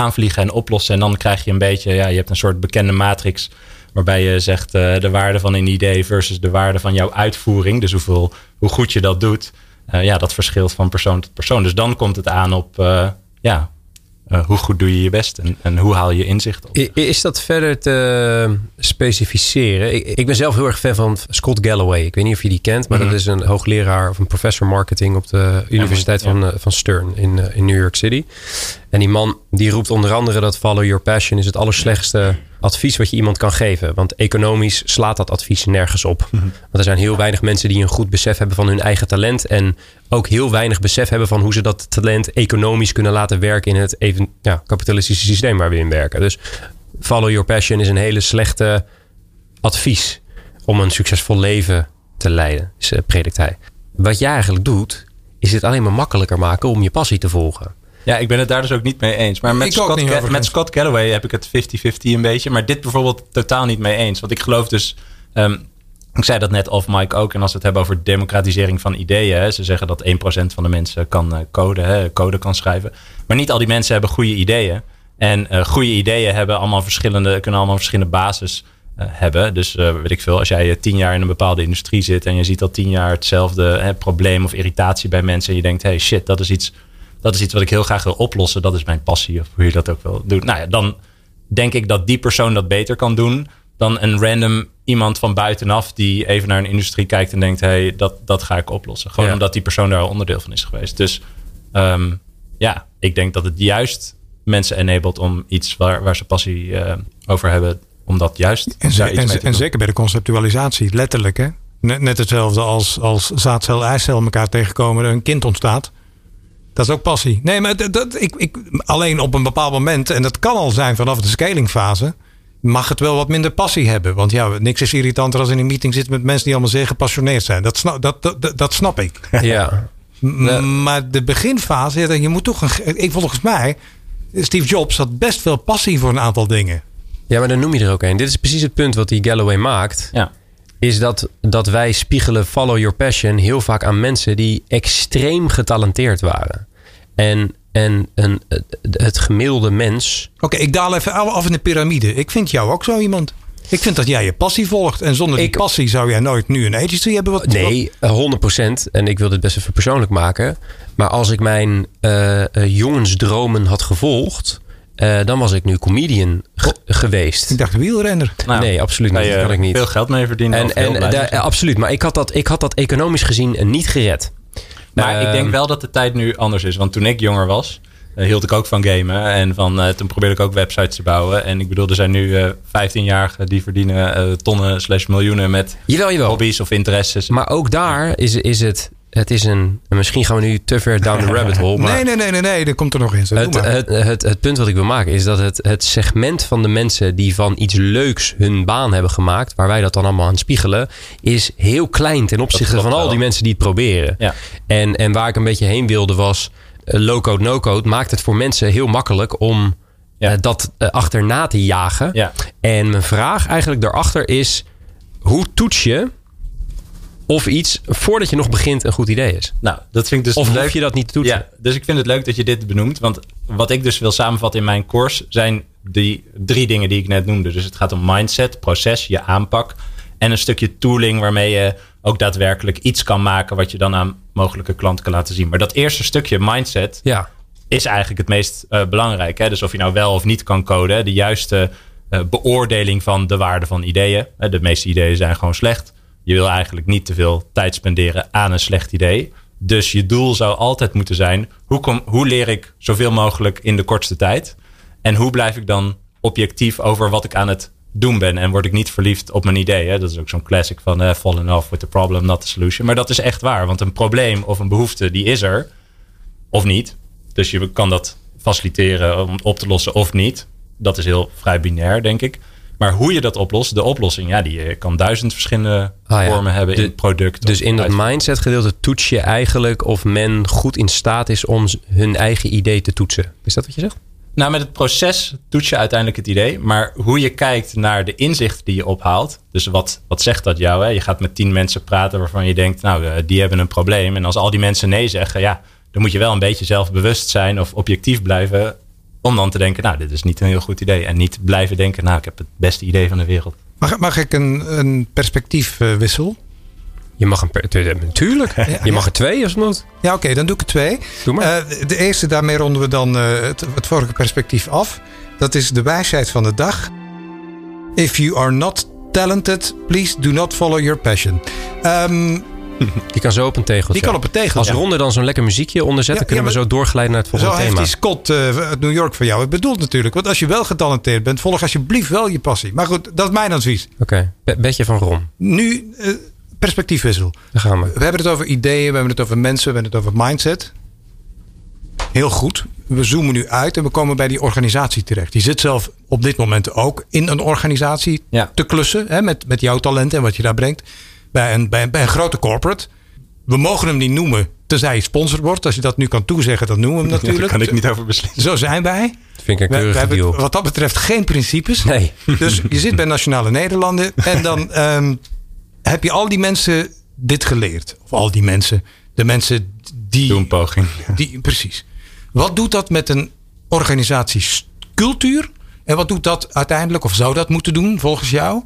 aanvliegen en oplossen. En dan krijg je een beetje, ja, je hebt een soort bekende matrix waarbij je zegt eh, de waarde van een idee versus de waarde van jouw uitvoering. Dus hoeveel, hoe goed je dat doet. Eh, ja, dat verschilt van persoon tot persoon. Dus dan komt het aan op, ja, eh, hoe goed doe je je best en, en hoe haal je inzicht op. Is dat verder te specificeren? Ik, ik ben zelf heel erg fan van Scott Galloway. Ik weet niet of je die kent, maar Mhm. dat is een hoogleraar of een professor marketing op de Universiteit ja. van, eh, van Stern in, eh, in New York City. En die man die roept onder andere dat follow your passion is het allerslechtste advies wat je iemand kan geven. Want economisch slaat dat advies nergens op. Mhm. Want er zijn heel weinig mensen die een goed besef hebben van hun eigen talent. En ook heel weinig besef hebben van hoe ze dat talent economisch kunnen laten werken in het even, ja, kapitalistische systeem waar we in werken. Dus follow your passion is een hele slechte advies om een succesvol leven te leiden, eh, predikt hij. Wat jij eigenlijk doet, is het alleen maar makkelijker maken om je passie te volgen. Ja, ik ben het daar dus ook niet mee eens. Maar met, Ik Scott, niet, met Scott Galloway heb ik het 50-50 een beetje. Maar dit bijvoorbeeld totaal niet mee eens. Want ik geloof dus... ehm, ik zei dat net off mic ook. En als we het hebben over democratisering van ideeën. Hè, ze zeggen dat 1% van de mensen kan eh, code, hè, code kan schrijven. Maar niet al die mensen hebben goede ideeën. En eh goede ideeën hebben allemaal verschillende, kunnen allemaal verschillende basis eh, hebben. Dus weet ik veel, als jij tien jaar in een bepaalde industrie zit en je ziet al tien jaar hetzelfde hè, probleem of irritatie bij mensen. En je denkt, hey shit, dat is iets, dat is iets wat ik heel graag wil oplossen. Dat is mijn passie, of hoe je dat ook wil doen. Nou ja, dan denk ik dat die persoon dat beter kan doen dan een random iemand van buitenaf die even naar een industrie kijkt en denkt, hey, dat, dat ga ik oplossen. Gewoon Ja. omdat die persoon daar onderdeel van is geweest. Dus ehm, ja, ik denk dat het juist mensen enabled om iets waar, waar ze passie eh, over hebben, om dat juist En, ze- en, en zeker bij de conceptualisatie, letterlijk. Hè? Net, net hetzelfde als, als zaadcel en eicel elkaar tegenkomen en een kind ontstaat. Dat is ook passie. Nee, maar dat, dat, ik, ik, alleen op een bepaald moment, en dat kan al zijn vanaf de scalingfase, mag het wel wat minder passie hebben. Want ja, niks is irritanter als in een meeting zitten met mensen die allemaal zeer gepassioneerd zijn. Dat snap, dat, dat, dat, dat snap ik. Ja. Maar de beginfase, je moet toch een. Ik volgens mij, Steve Jobs had best veel passie voor een aantal dingen. ja, maar dan noem je er ook een. Dit is precies het punt wat die Galloway maakt. Ja. Is dat, dat wij spiegelen follow your passion heel vaak aan mensen die extreem getalenteerd waren. En, en een, het gemiddelde mens Oké, ik daal even af in de piramide. Ik vind jou ook zo iemand. Ik vind dat jij je passie volgt. En zonder die Ik- passie zou jij nooit nu een agency hebben. Wat, Nee, eh, 100%. En ik wil dit best even persoonlijk maken. Maar als ik mijn eh, jongensdromen had gevolgd, eh, dan was ik nu comedian ge- geweest. Ik dacht wielrenner. Nou, nee, absoluut niet. Kan Dat kan ik niet. veel geld mee verdienen. En, daar- absoluut. Maar ik had, dat, ik had dat economisch gezien eh, niet gered. Maar ik Ehm, denk wel dat de tijd nu anders is. Want toen ik jonger was, eh, hield ik ook van gamen. En van, eh, toen probeerde ik ook websites te bouwen. En ik bedoel, er zijn nu eh 15-jarigen die verdienen eh, tonnen slash miljoenen met Jawel, jawel. hobby's of interesses. Maar ook daar is, is het... Het is een... en Misschien gaan we nu te ver down the rabbit hole. Maar Nee, nee, nee, nee, nee. Dat komt er nog doe Het, het, het, het punt wat ik wil maken is dat het, het segment van de mensen die van iets leuks hun baan hebben gemaakt, waar wij dat dan allemaal aan spiegelen, is heel klein ten opzichte van al die mensen die het proberen. Ja. En, en waar ik een beetje heen wilde was, eh, low-code, no-code maakt het voor mensen heel makkelijk om Ja. eh, dat eh, achterna te jagen. Ja. En mijn vraag eigenlijk daarachter is, hoe toets je of iets voordat je nog begint een goed idee is? Nou, dat vind ik dus Of leuk. hoef je dat niet te toetsen? Ja, dus ik vind het leuk dat je dit benoemt. Want wat ik dus wil samenvatten in mijn course zijn die drie dingen die ik net noemde. Dus het gaat om mindset, proces, je aanpak. En een stukje tooling waarmee je ook daadwerkelijk iets kan maken wat je dan aan mogelijke klanten kan laten zien. Maar dat eerste stukje mindset Ja. is eigenlijk het meest eh, belangrijk. Hè? Dus of je nou wel of niet kan coden. De juiste eh, beoordeling van de waarde van ideeën. De meeste ideeën zijn gewoon slecht. Je wil eigenlijk niet te veel tijd spenderen aan een slecht idee. Dus je doel zou altijd moeten zijn: hoe, kom, hoe leer ik zoveel mogelijk in de kortste tijd? En hoe blijf ik dan objectief over wat ik aan het doen ben? En word ik niet verliefd op mijn idee? Dat is ook zo'n classic van eh, fall with the problem, not the solution. Maar dat is echt waar, want een probleem of een behoefte, die is er of niet. Dus je kan dat faciliteren om op te lossen of niet. Dat is heel vrij binair, denk ik. Maar hoe je dat oplost, de oplossing, ja, die kan duizend verschillende Ah, ja. vormen hebben in het product. Dus in dat mindset gedeelte toets je eigenlijk of men goed in staat is om hun eigen idee te toetsen. Is dat wat je zegt? Nou, met het proces toets je uiteindelijk het idee. Maar hoe je kijkt naar de inzichten die je ophaalt. Dus wat, wat zegt dat jou? Hè? Je gaat met tien mensen praten waarvan je denkt, nou, eh, die hebben een probleem. En als al die mensen nee zeggen, ja, dan moet je wel een beetje zelfbewust zijn of objectief blijven. Om dan te denken, nou, dit is niet een heel goed idee. En niet blijven denken, nou, ik heb het beste idee van de wereld. Mag, mag ik een, een perspectiefwissel? Je mag een per- tu- natuurlijk. Je mag er twee als het moet. Ja, oké, dan doe ik er twee. Doe maar. Eh, de eerste, daarmee ronden we dan eh, het, het vorige perspectief af. Dat is de wijsheid van de dag. If you are not talented, please do not follow your passion. Ehm, Die kan zo op een tegeltje. die kan op een tegel. Als Ja. Ronde dan zo'n lekker muziekje onderzet, Ja, dan kunnen ja, we zo doorglijden naar het Zo volgende heeft thema. die Scott eh, uit New York van jou het bedoeld natuurlijk. Want als je wel getalenteerd bent, volg alsjeblieft wel je passie. Maar goed, dat is mijn advies. Oké, Be- bedje van Ron. Nu, eh, perspectiefwissel. Daar gaan we. We hebben het over ideeën, we hebben het over mensen, we hebben het over mindset. Heel goed. We zoomen nu uit en we komen bij die organisatie terecht. Je zit zelf op dit moment ook in een organisatie Ja. te klussen hè, met, met jouw talent en wat je daar brengt. Bij een, bij, een- bij een grote corporate. We mogen hem niet noemen, tenzij je sponsor wordt. Als je dat nu kan toezeggen, dan noemen we hem natuurlijk. Daar kan ik niet over beslissen. Zo zijn wij. Dat vind ik een keurige deal. wat dat betreft geen principes. Nee. Dus je zit bij Nationale Nederlanden en dan ehm, heb je al die mensen dit geleerd. Of al die mensen. De mensen die... Doe een poging. die precies. Wat doet dat met een organisatiecultuur? En wat doet dat uiteindelijk, of zou dat moeten doen volgens jou,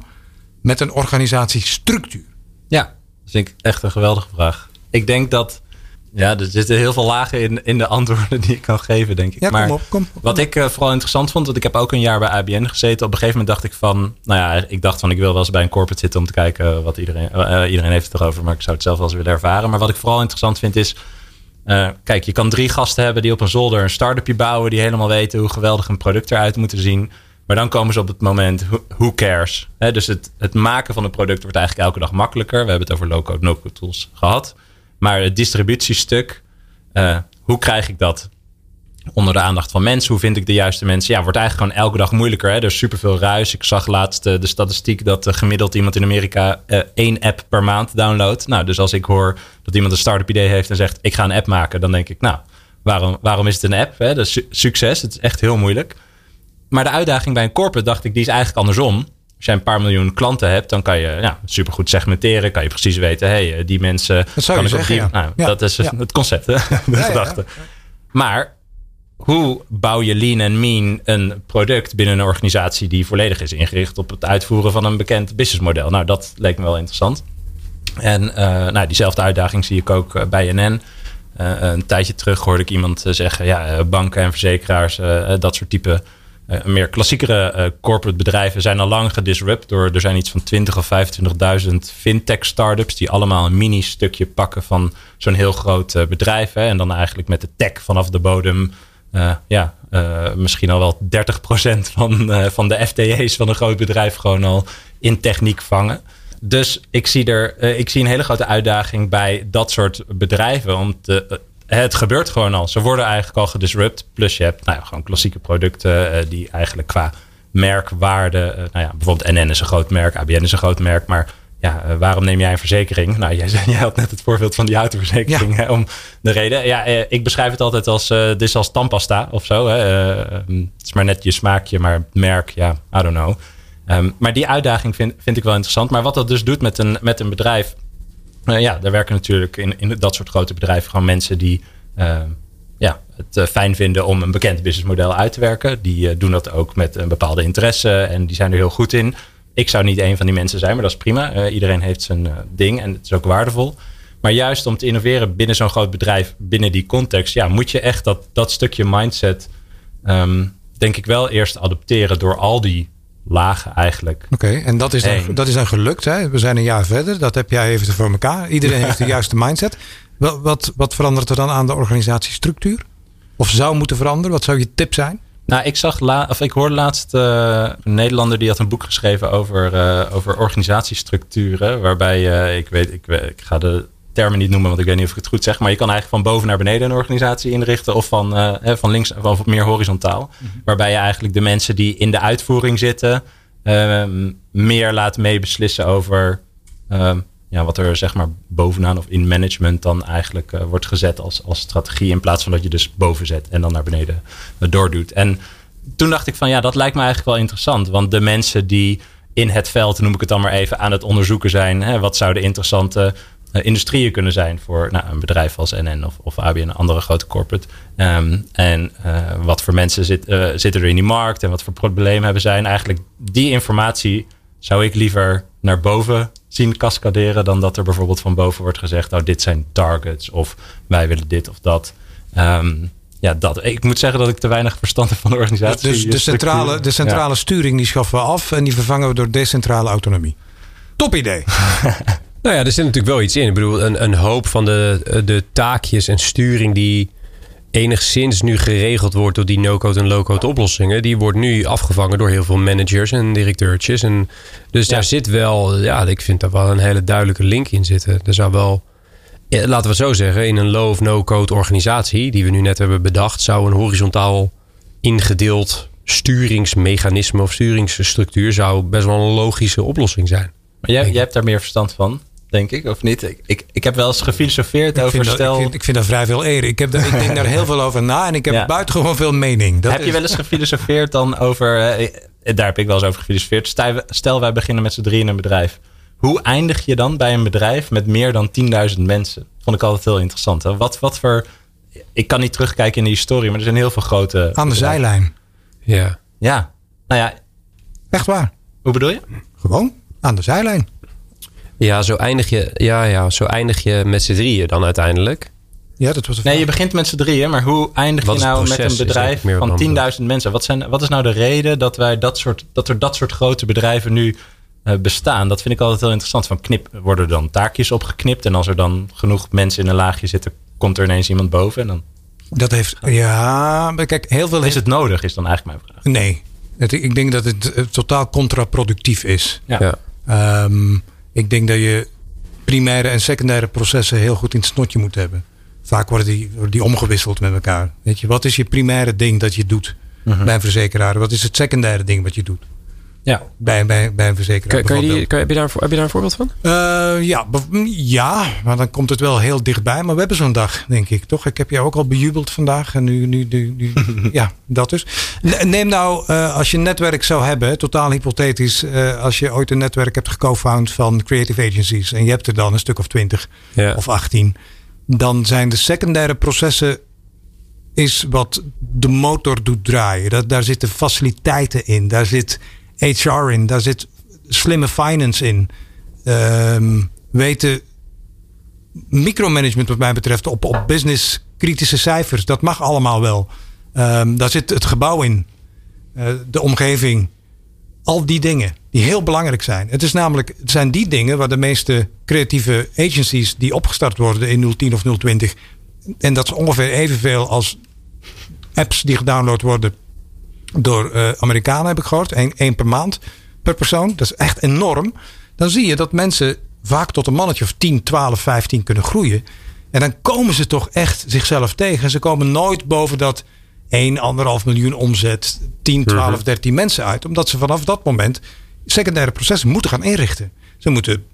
met een organisatiestructuur? Ja, dat vind ik echt een geweldige vraag. Ik denk dat. Ja, er zitten heel veel lagen in, in de antwoorden die ik kan geven, denk ik. Ja, kom maar op, kom op. Wat ik eh, vooral interessant vond, want ik heb ook een jaar bij ABN gezeten. Op een gegeven moment dacht ik van, nou ja, ik dacht van ik wil wel eens bij een corporate zitten om te kijken wat iedereen, eh, iedereen heeft het erover, maar ik zou het zelf wel eens willen ervaren. Maar wat ik vooral interessant vind is, eh, kijk, je kan drie gasten hebben die op een zolder een start-upje bouwen, die helemaal weten hoe geweldig een product eruit moet zien. Maar dan komen ze op het moment, who- cares? Dus het, het maken van een product wordt eigenlijk elke dag makkelijker. We hebben het over low-code, no-code tools gehad. Maar het distributiestuk, eh, hoe krijg ik dat onder de aandacht van mensen? Hoe vind ik de juiste mensen? Ja, wordt eigenlijk gewoon elke dag moeilijker. Hè? Er is superveel ruis. Ik zag laatst eh, de statistiek dat eh, gemiddeld iemand in Amerika één app per maand downloadt. Nou, dus als ik hoor dat iemand een start-up idee heeft en zegt ik ga een app maken, dan denk ik, nou, waarom, waarom is het een app? Hè? Dat is su- succes. Het is echt heel moeilijk. Maar de uitdaging bij een corporate, dacht ik, die is eigenlijk andersom. Als jij een paar miljoen klanten hebt, dan kan je ja, supergoed segmenteren. Kan je precies weten, hey, eh, die mensen. Dat zou kan je ik op die- ja. Nou, Ja, Dat is het concept, hè? de gedachte. Maar hoe bouw je lean en mean een product binnen een organisatie die volledig is ingericht op het uitvoeren van een bekend businessmodel? Nou, dat leek me wel interessant. En eh, nou, diezelfde uitdaging zie ik ook eh, bij NN. Eh, een tijdje terug hoorde ik iemand zeggen: ja, banken en verzekeraars, dat soort type meer klassiekere eh, corporate bedrijven zijn al lang gedisrupt door. Er zijn iets van 20 of 25.000 fintech startups die allemaal een mini stukje pakken van zo'n heel groot eh, bedrijf. Hè, en dan eigenlijk met de tech vanaf de bodem. eh, ja, eh, misschien al wel 30% van, eh, van de FTE's van een groot bedrijf gewoon al in techniek vangen. Dus ik zie er eh, ik zie een hele grote uitdaging bij dat soort bedrijven. Om te, eh, het gebeurt gewoon al. Ze worden eigenlijk al gedisrupt. Plus je hebt nou ja, gewoon klassieke producten eh, die eigenlijk qua merkwaarde. eh, nou ja, bijvoorbeeld NN is een groot merk, ABN is een groot merk. Maar ja, eh, waarom neem jij een verzekering? Nou, jij, had net het voorbeeld van die autoverzekering. Hè, om de reden. Ja, ik beschrijf het altijd als. eh dit is als tandpasta of zo. Hè. Eh, eh, het is maar net je smaakje, maar het merk, ja, I don't know. Ehm, maar die uitdaging vind, vind ik wel interessant. Maar wat dat dus doet met een, met een bedrijf. Eh, ja, daar werken natuurlijk in, in dat soort grote bedrijven gewoon mensen die eh, ja, het eh, fijn vinden om een bekend businessmodel uit te werken. Die eh, doen dat ook met een bepaalde interesse en die zijn er heel goed in. Ik zou niet een van die mensen zijn, maar dat is prima. Eh, iedereen heeft zijn ding en het is ook waardevol. Maar juist om te innoveren binnen zo'n groot bedrijf, binnen die context, ja, moet je echt dat, dat stukje mindset, ehm, denk ik wel eerst adopteren door al die lagen eigenlijk. Oké, en dat is, dan, dat is dan gelukt. Hè? We zijn een jaar verder. Dat heb jij even voor elkaar. Iedereen heeft de juiste mindset. Wat, wat, wat verandert er dan aan de organisatiestructuur? Of zou moeten veranderen? Wat zou je tip zijn? Nou, ik zag la of ik hoorde laatst eh, een Nederlander die had een boek geschreven over, eh, over organisatiestructuren. Waarbij eh, ik weet, ik, weet- ik ga de termen niet noemen, want ik weet niet of ik het goed zeg. Maar je kan eigenlijk van boven naar beneden een organisatie inrichten. Of van, uh, van links of meer horizontaal. Mhm. Waarbij je eigenlijk de mensen die in de uitvoering zitten. Ehm, meer laat meebeslissen over ehm, ja, wat er zeg maar bovenaan of in management dan eigenlijk uh, wordt gezet als, als strategie. In plaats van dat je dus boven zet en dan naar beneden doordoet. En toen dacht ik van ja, dat lijkt me eigenlijk wel interessant. Want de mensen die in het veld, noem ik het dan maar even, aan het onderzoeken zijn. Hè, wat zouden interessante industrieën kunnen zijn voor nou, een bedrijf als NN of, of ABN, een andere grote corporate. Um, en uh, wat voor mensen zit, uh, zitten er in die markt en wat voor problemen hebben zij. eigenlijk die informatie zou ik liever naar boven zien cascaderen dan dat er bijvoorbeeld van boven wordt gezegd, oh dit zijn targets of wij willen dit of dat. Um, ja, dat. Ik moet zeggen dat ik te weinig verstand heb van de organisatie. Dus de centrale, de centrale sturing die schaffen we af en die vervangen we door decentrale autonomie. Top idee. nou ja, er zit natuurlijk wel iets in. Ik bedoel, een, een hoop van de, de taakjes en sturing die enigszins nu geregeld wordt door die no-code en low-code oplossingen, die wordt nu afgevangen door heel veel managers en directeurtjes. En dus daar zit wel, ja, ik vind daar wel een hele duidelijke link in zitten. Er zou wel laten we het zo zeggen, in een low of no-code organisatie, die we nu net hebben bedacht, zou een horizontaal ingedeeld sturingsmechanisme of sturingsstructuur zou best wel een logische oplossing zijn. Maar jij, jij hebt daar meer verstand van, denk ik, of niet? Ik, ik, ik heb wel eens gefilosofeerd over stel... ik, vind, ik vind dat vrij veel eer. Ik, heb, ik denk daar heel veel over na en ik heb ja. buitengewoon veel mening. Dat heb je wel eens gefilosofeerd dan over... Eh, daar heb ik wel eens over gefilosofeerd. Stel, wij beginnen met z'n drieën een bedrijf. Hoe eindig je dan bij een bedrijf met meer dan 10.000 mensen? Vond ik altijd heel interessant. Hè? Wat, wat voor. Ik kan niet terugkijken in de historie, maar er zijn heel veel grote. Aan de zijlijn. Ja. Ja. Nou ja. Echt waar. Hoe bedoel je? Gewoon aan de zijlijn. Ja, zo eindig je, ja, ja, zo eindig je met z'n drieën dan uiteindelijk. Ja, dat was Nee, je begint met z'n drieën, maar hoe eindig je nou met een bedrijf van 10.000 mensen? Wat, zijn, wat is nou de reden dat, wij dat, soort, dat er dat soort grote bedrijven nu eh, bestaan. Dat vind ik altijd heel interessant. Van knip worden dan taakjes opgeknipt. En als er dan genoeg mensen in een laagje zitten, komt er ineens iemand boven. En dan... Dat heeft, ja, maar kijk, heel veel. Is het nodig, is dan eigenlijk mijn vraag. Nee. ik denk dat het eh, totaal contraproductief is. Ja. Um, ik denk dat je primaire en secundaire processen heel goed in het snotje moet hebben. Vaak worden die, worden die omgewisseld met elkaar. Weet je, wat is je primaire ding dat je doet uh bij een verzekeraar? Wat is het secundaire ding wat je doet? Ja. Bij, bij, bij een verzekeraar. Kan, kan je die, kan, heb, je daar, heb je daar een voorbeeld van? Uh, ja, ja, maar dan komt het wel heel dichtbij. Maar we hebben zo'n dag, denk ik, toch? Ik heb jou ook al bejubeld vandaag. En nu, nu, nu, nu ja, dat dus. Neem nou, uh, als je een netwerk zou hebben, totaal hypothetisch. Uh, als je ooit een netwerk hebt geco-found van creative agencies. En je hebt er dan een stuk of twintig ja. of achttien. Dan zijn de secundaire processen is wat de motor doet draaien. Dat, daar zitten faciliteiten in. Daar zit HR in, daar zit slimme finance in. Um, weten micromanagement wat mij betreft op, op business kritische cijfers. Dat mag allemaal wel. Um, daar zit het gebouw in. Uh, de omgeving. Al die dingen die heel belangrijk zijn. Het, is namelijk, het zijn die dingen waar de meeste creatieve agencies die opgestart worden in 010 of 020. En dat is ongeveer evenveel als apps die gedownload worden door uh, Amerikanen, heb ik gehoord. Eén per maand per persoon. Dat is echt enorm. Dan zie je dat mensen vaak tot een mannetje of 10, 12, 15 kunnen groeien. En dan komen ze toch echt zichzelf tegen. Ze komen nooit boven dat 1, 1,5 miljoen omzet, 10, 12, 13 mensen uit. Omdat ze vanaf dat moment secundaire processen moeten gaan inrichten. Ze moeten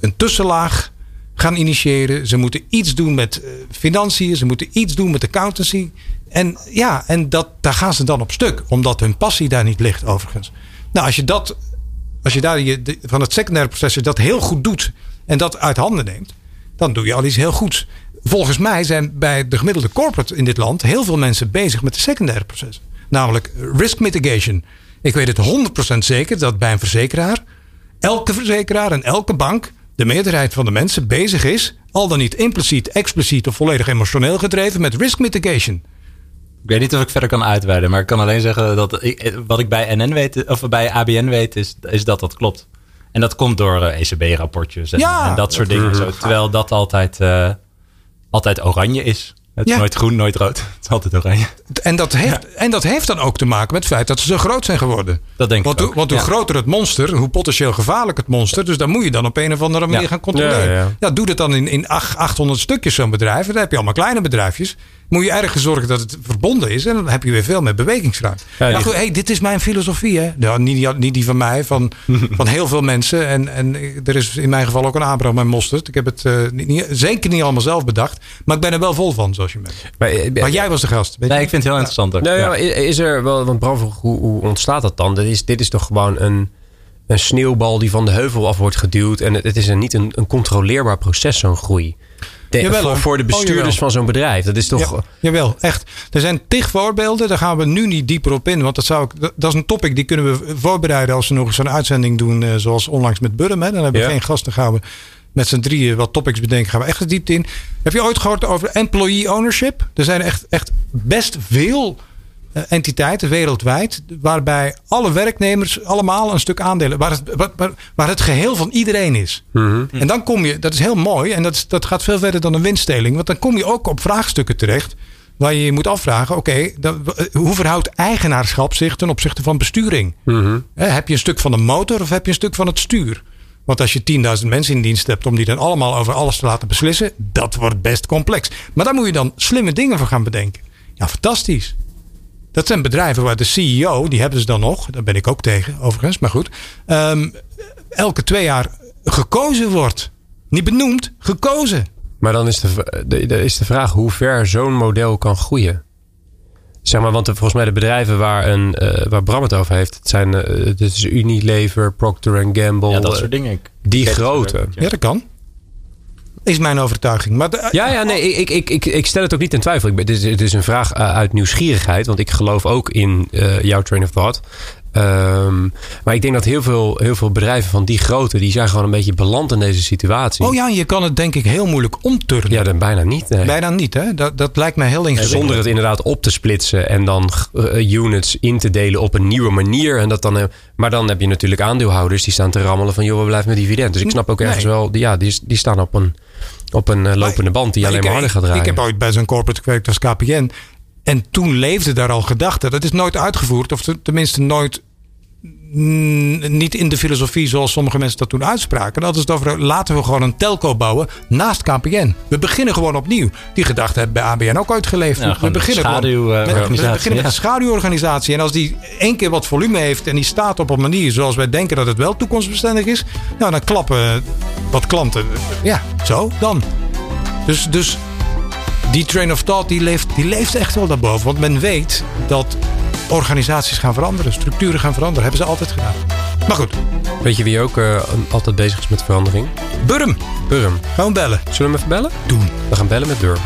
een tussenlaag gaan initiëren. Ze moeten iets doen met uh, financiën. Ze moeten iets doen met accountancy. En ja, en dat, daar gaan ze dan op stuk. Omdat hun passie daar niet ligt, overigens. Nou, als je dat, als je daar je, van het secundaire proces dat heel goed doet. En dat uit handen neemt. Dan doe je al iets heel goeds. Volgens mij zijn bij de gemiddelde corporate in dit land heel veel mensen bezig met de secundaire proces. Namelijk risk mitigation. Ik weet het 100% zeker dat bij een verzekeraar, elke verzekeraar en elke bank, de meerderheid van de mensen bezig is, al dan niet impliciet, expliciet of volledig emotioneel gedreven, met risk mitigation. Ik weet niet of ik verder kan uitweiden, maar ik kan alleen zeggen dat ik, wat ik bij NN weet, of bij ABN weet, is, is dat dat klopt. En dat komt door uh, eh, ECB-rapportjes en, ja, en, dat soort dingen. Zo, terwijl dat altijd, uh, altijd oranje is. Het is Ja. nooit groen, nooit rood. Het is altijd oranje. En dat, heeft, en dat heeft dan ook te maken met het feit dat ze zo groot zijn geworden. Dat denk ik Want, hoe- ook, want hoe ja. groter het monster, hoe potentieel gevaarlijk het monster. Dus daar moet je dan op een of andere manier gaan controleren. Ja, doe dat dan in, in ach- 800 stukjes zo'n bedrijf. Dan heb je allemaal kleine bedrijfjes. Moet je ergens zorgen dat het verbonden is. En dan heb je weer veel meer bewegingsruimte. Ja, Ja, die- goed, hey, dit is mijn filosofie. Hè? Nou, niet, die- niet die van mij, van, van heel veel mensen. En, en er is in mijn geval ook een aanbrouw met mosterd. Ik heb het eh, niet, niet- zeker niet allemaal zelf bedacht. Maar ik ben er wel vol van, zoals je merkt. Maar, eh, Maar jij was de gast. weet Nee, je? ik vind het heel interessant ook. Nou ja, is er wel, want Bram vroeg, hoe, hoe ontstaat dat dan? Dit is, dit is toch gewoon een, een sneeuwbal die van de heuvel af wordt geduwd. En het, het is een, niet een, een controleerbaar proces, zo'n groei. De- Jawel, voor, voor de Oh, bestuurders van zo'n bedrijf. Dat is toch. Ja, jawel, echt. Er zijn tig voorbeelden. Daar gaan we nu niet dieper op in. Want dat, zou ik, dat- is een topic die kunnen we voorbereiden als we nog eens een uitzending doen. eh, zoals onlangs met Burm. Hè. Dan hebben we Ja. geen gasten. gaan we met z'n drieën wat topics bedenken. Gaan we echt diepte in. Heb je ooit gehoord over employee ownership? Er zijn echt, echt best veel entiteiten wereldwijd. Waarbij alle werknemers allemaal een stuk aandelen. Waar het, waar, waar, waar het geheel van iedereen is. En dan kom je, dat is heel mooi. En dat, is, dat gaat veel verder dan een winstdeling. Want dan kom je ook op vraagstukken terecht. Waar je je moet afvragen: oké, eh, hoe verhoudt eigenaarschap zich ten opzichte van besturing? Hè, heb je een stuk van de motor of heb je een stuk van het stuur? Want als je 10.000 mensen in dienst hebt om die dan allemaal over alles te laten beslissen, dat wordt best complex. Maar daar moet je dan slimme dingen voor gaan bedenken. Ja, fantastisch. Dat zijn bedrijven waar de CEO, die hebben ze dan nog, daar ben ik ook tegen overigens, maar goed, ehm, elke twee jaar gekozen wordt. Niet benoemd, gekozen. Maar dan is de, v- de, de- is de vraag hoe ver zo'n model kan groeien. Zeg maar, want de- volgens mij de bedrijven waar, een, eh, waar Bram het over heeft, het zijn eh, het is Unilever, Procter Gamble. Ja, dat eh, soort dingen. Ik- Die grote. Ja, dat kan. Is mijn overtuiging. Maar de- Ja, ja, nee, ik, ik, ik, ik stel het ook niet in twijfel. Ik ben, dit, is, het is een vraag eh, uit nieuwsgierigheid, want ik geloof ook in eh, jouw train of thought. Ehm, maar ik denk dat heel veel, heel veel bedrijven van die grootte, die zijn gewoon een beetje beland in deze situatie. Oh ja, je kan het denk ik heel moeilijk omturnen. Ja, dan bijna niet. nee. Bijna niet, hè? Dat, dat lijkt mij heel ingewikkeld. Zonder het inderdaad op te splitsen en dan eh, units in te delen op een nieuwe manier. En dat dan, maar dan heb je natuurlijk aandeelhouders die staan te rammelen van joh, we blijven met dividend. Dus ik snap ook ergens Nee. wel, die- ja, die, die staan op een, op een eh, lopende band die Maar alleen maar harder gaat draaien. Ik heb ooit bij zo'n corporate gewerkt als KPN. En toen leefde daar al gedachte. Dat is nooit uitgevoerd. Of te- tenminste nooit... niet in de filosofie zoals sommige mensen dat toen uitspraken. Dat is over laten we gewoon een telco bouwen naast KPN. We beginnen gewoon opnieuw. Die gedachte heeft bij ABN ook ooit geleefd. Ja, we beginnen met, we beginnen met een schaduworganisatie. En als die één keer wat volume heeft en die staat op een manier zoals wij denken dat het wel toekomstbestendig is. Nou, dan klappen wat klanten. Ja, zo dan. Dus, dus die train of thought die leeft, die leeft echt wel daarboven. Want men weet dat organisaties gaan veranderen, structuren gaan veranderen. Hebben ze altijd gedaan. Maar goed, Weet je wie ook eh, altijd bezig is met verandering? Burm, Burm. gewoon bellen. Zullen we hem even bellen? Doen. We gaan bellen met Burm.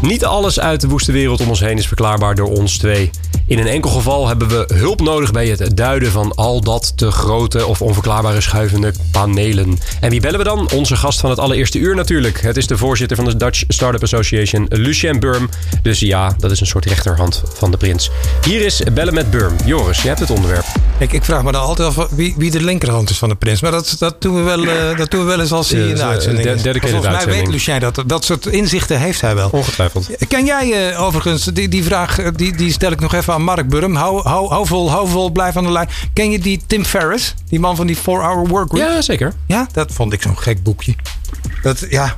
Niet alles uit de woeste wereld om ons heen is verklaarbaar door ons twee. In een enkel geval hebben we hulp nodig bij het duiden van al dat te grote of onverklaarbare schuivende panelen. En wie bellen we dan? Onze gast van het allereerste uur natuurlijk. Het is de voorzitter van de Dutch Startup Association, Lucien Burm. Dus ja, dat is een soort rechterhand van de prins. Hier is Bellen met Burm. Joris, je hebt het onderwerp. Ik, ik vraag me dan altijd af wie, wie de linkerhand is van de prins. Maar dat, dat, doen, we wel, eh, dat doen we wel eens als hij Ja, in de eh, uitzending is. Volgens mij weet Lucien dat. Dat soort inzichten heeft hij wel. Ongetwijfeld. Ken jij eh, overigens, die, die vraag die, die stel ik nog even aan Mark Burm. Hou, hou, hou vol, hou vol, blijf aan de lijn. Ken je die Tim Ferriss? Die man van die 4-Hour Workweek? Ja, zeker. Ja, dat vond ik zo'n gek boekje. Dat, ja.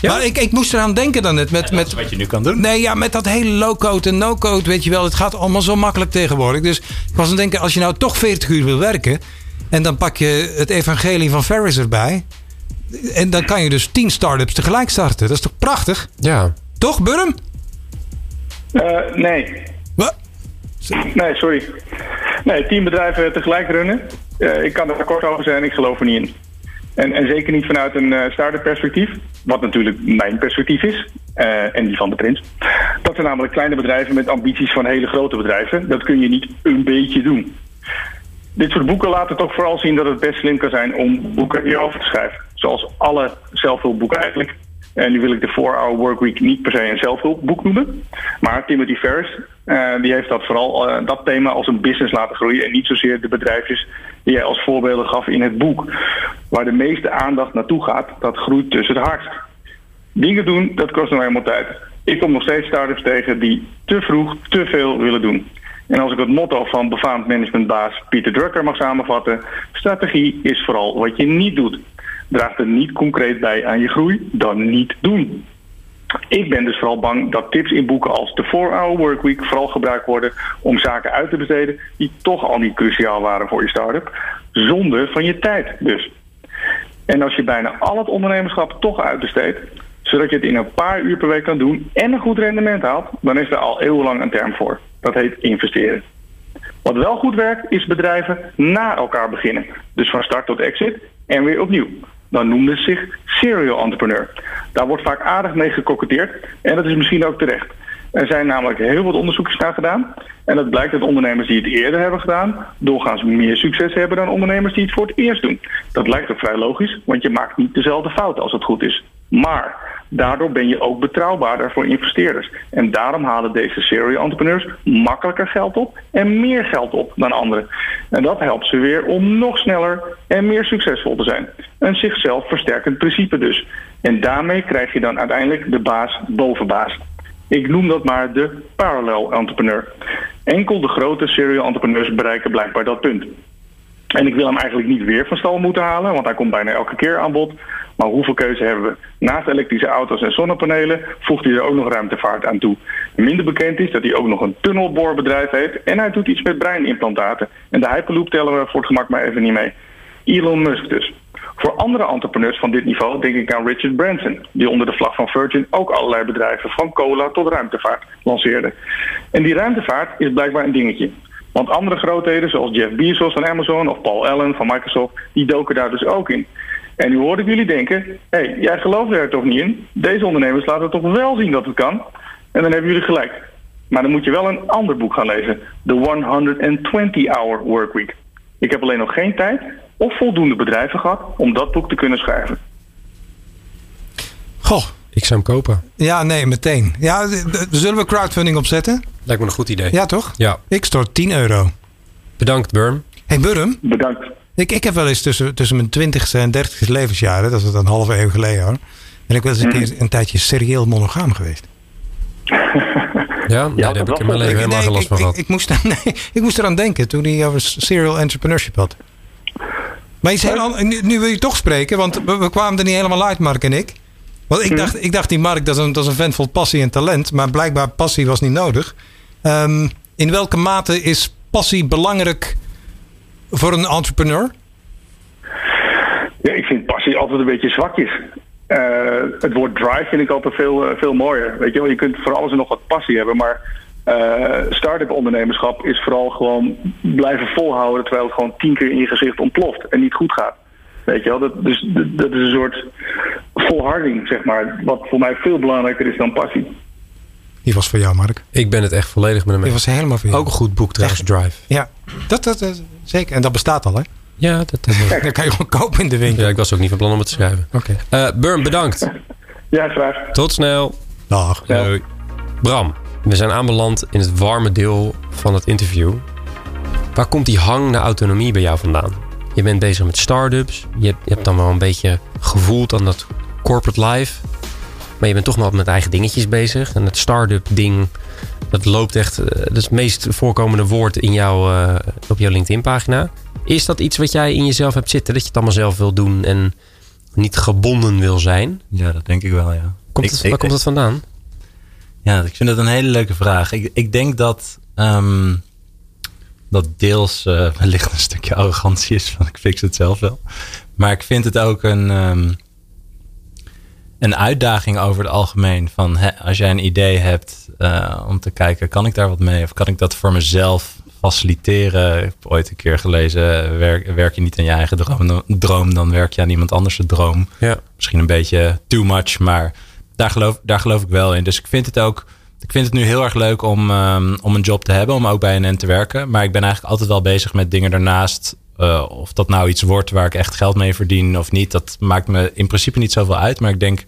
Ja? Maar ik, ik moest eraan denken dan net. Met, Dat met, is wat je nu kan doen. Nee, ja, met dat hele low-code en no-code, weet je wel. Het gaat allemaal zo makkelijk tegenwoordig. Dus ik was aan het denken, als je nou toch 40 uur wil werken... en dan pak je het evangelie van Ferris erbij... en dan kan je dus 10 start-ups tegelijk starten. Dat is toch prachtig? Ja. Toch, Burm? Eh, nee. Nee, sorry. Nee, tien bedrijven tegelijk runnen. Eh, ik kan er kort over zijn, ik geloof er niet in. En, en zeker niet vanuit een eh start-up perspectief. Wat natuurlijk mijn perspectief is. eh, en die van de prins. Dat zijn namelijk kleine bedrijven met ambities van hele grote bedrijven. Dat kun je niet een beetje doen. Dit soort boeken laten toch vooral zien dat het best slim kan zijn om boeken hierover te schrijven. Zoals alle zelfhulpboeken eigenlijk. En nu wil ik de 4-Hour Workweek niet per se een zelfhulpboek noemen. Maar Timothy Ferriss, eh, die heeft dat vooral eh, dat thema als een business laten groeien. En niet zozeer de bedrijfjes die jij als voorbeelden gaf in het boek. Waar de meeste aandacht naartoe gaat, dat groeit dus het hardst. Dingen doen, dat kost nog helemaal tijd. Ik kom nog steeds startups tegen die te vroeg te veel willen doen. En als ik het motto van befaamd managementbaas Pieter Drucker mag samenvatten, strategie is vooral wat je niet doet. Draagt het niet concreet bij aan je groei, dan niet doen. Ik ben dus vooral bang dat tips in boeken als de 4-hour workweek vooral gebruikt worden om zaken uit te besteden die toch al niet cruciaal waren voor je start-up. Zonde van je tijd dus. En als je bijna al het ondernemerschap toch uitbesteedt, zodat je het in een paar uur per week kan doen en een goed rendement haalt, dan is er al eeuwenlang een term voor. Dat heet investeren. Wat wel goed werkt, is bedrijven na elkaar beginnen. Dus van start tot exit en weer opnieuw. Dan noemden ze zich serial entrepreneur. Daar wordt vaak aardig mee gekoketteerd en dat is misschien ook terecht. Er zijn namelijk heel wat onderzoekjes naar gedaan. En het blijkt dat ondernemers die het eerder hebben gedaan, doorgaans meer succes hebben dan ondernemers die het voor het eerst doen. Dat lijkt ook vrij logisch, want je maakt niet dezelfde fouten als het goed is. Maar daardoor ben je ook betrouwbaarder voor investeerders. En daarom halen deze serial entrepreneurs makkelijker geld op en meer geld op dan anderen. En dat helpt ze weer om nog sneller en meer succesvol te zijn. Een zichzelf versterkend principe dus. En daarmee krijg je dan uiteindelijk de baas boven baas. Ik noem dat maar de parallel entrepreneur. Enkel de grote serial entrepreneurs bereiken blijkbaar dat punt. En ik wil hem eigenlijk niet weer van stal moeten halen, want hij komt bijna elke keer aan bod. Maar hoeveel keuze hebben we? Naast elektrische auto's en zonnepanelen voegt hij er ook nog ruimtevaart aan toe. Minder bekend is dat hij ook nog een tunnelboorbedrijf heeft en hij doet iets met breinimplantaten. En de Hyperloop tellen we voor het gemak maar even niet mee. Elon Musk dus. Voor andere entrepreneurs van dit niveau denk ik aan Richard Branson, die onder de vlag van Virgin ook allerlei bedrijven, van cola tot ruimtevaart, lanceerde. En die ruimtevaart is blijkbaar een dingetje. Want andere grootheden, zoals Jeff Bezos van Amazon of Paul Allen van Microsoft, die doken daar dus ook in. En nu hoor ik jullie denken, hé, hey, jij gelooft er toch niet in? Deze ondernemers laten toch wel zien dat het kan? En dan hebben jullie gelijk. Maar dan moet je wel een ander boek gaan lezen. The 120-Hour Workweek. Ik heb alleen nog geen tijd of voldoende bedrijven gehad om dat boek te kunnen schrijven. Goh. Ik zou hem kopen. Ja, nee, meteen. Ja, zullen we crowdfunding opzetten? Lijkt me een goed idee. Ja, toch? Ja. Ik stort 10 euro. Bedankt, Burm. Hey, Burm. Bedankt. Ik, ik heb wel eens tussen, tussen mijn 20ste en 30ste levensjaren, dat is een halve eeuw geleden hoor, ben ik wel eens een, keer, een tijdje serieel monogaam geweest. Ja, nee, daar heb ik in mijn leven helemaal geen last van gehad. Ik, ik, moest, nee, ik moest eraan denken toen hij over serial entrepreneurship had. Maar iets heel anders, nu, nu wil je toch spreken, want we, we kwamen er niet helemaal uit, Mark en ik. Want ik, dacht, ik dacht, die Mark, dat is, een, dat is een vent vol passie en talent. Maar blijkbaar passie was niet nodig. Um, in welke mate is passie belangrijk voor een entrepreneur? Ja, ik vind passie altijd een beetje zwakjes. Uh, het woord drive vind ik altijd veel, uh, veel mooier. Weet je wel, je kunt voor alles en nog wat passie hebben, maar uh, start-up ondernemerschap is vooral gewoon blijven volhouden terwijl het gewoon tien keer in je gezicht ontploft en niet goed gaat. Weet je wel, dat, dus, dat is een soort volharding, zeg maar, wat voor mij veel belangrijker is dan passie. Die was voor jou, Mark. Ik ben het echt volledig met hem Die was helemaal voor jou. Ook een goed boek trouwens, Drive. Ja, dat, dat, dat, zeker. En dat bestaat al, hè? Ja, dat is Dat kan je gewoon kopen in de winkel. Ja, ik was ook niet van plan om het te schrijven. Oké. Okay. Uh, Burn, bedankt. Ja, graag. Tot snel. Dag. Doei. Bram, we zijn aanbeland in het warme deel van het interview. Waar komt die hang naar autonomie bij jou vandaan? Je bent bezig met start-ups. Je hebt, je hebt dan wel een beetje gevoeld aan dat corporate life. Maar je bent toch nog met eigen dingetjes bezig. En het start-up ding, dat loopt echt... Dat is het meest voorkomende woord in jouw, uh, op jouw LinkedIn pagina. Is dat iets wat jij in jezelf hebt zitten? Dat je het allemaal zelf wil doen en niet gebonden wil zijn? Ja, dat denk ik wel, ja. Komt ik, het, waar komt dat vandaan? Ja, ik vind dat een hele leuke vraag. Ik, ik denk dat... Um, dat deels uh, wellicht een stukje arrogantie is van ik fix het zelf wel. Maar ik vind het ook een, um, een uitdaging over het algemeen. Van hè, als jij een idee hebt uh, om te kijken, kan ik daar wat mee? Of kan ik dat voor mezelf faciliteren? Ik heb ooit een keer gelezen, werk, werk je niet aan je eigen droom, droom, dan werk je aan iemand anders droom. Ja. Misschien een beetje too much, maar daar geloof, daar geloof ik wel in. Dus ik vind het ook ik vind het nu heel erg leuk om, um, om een job te hebben, om ook bij een N te werken. Maar ik ben eigenlijk altijd wel bezig met dingen daarnaast. Uh, of dat nou iets wordt waar ik echt geld mee verdien of niet, dat maakt me in principe niet zoveel uit. Maar ik denk,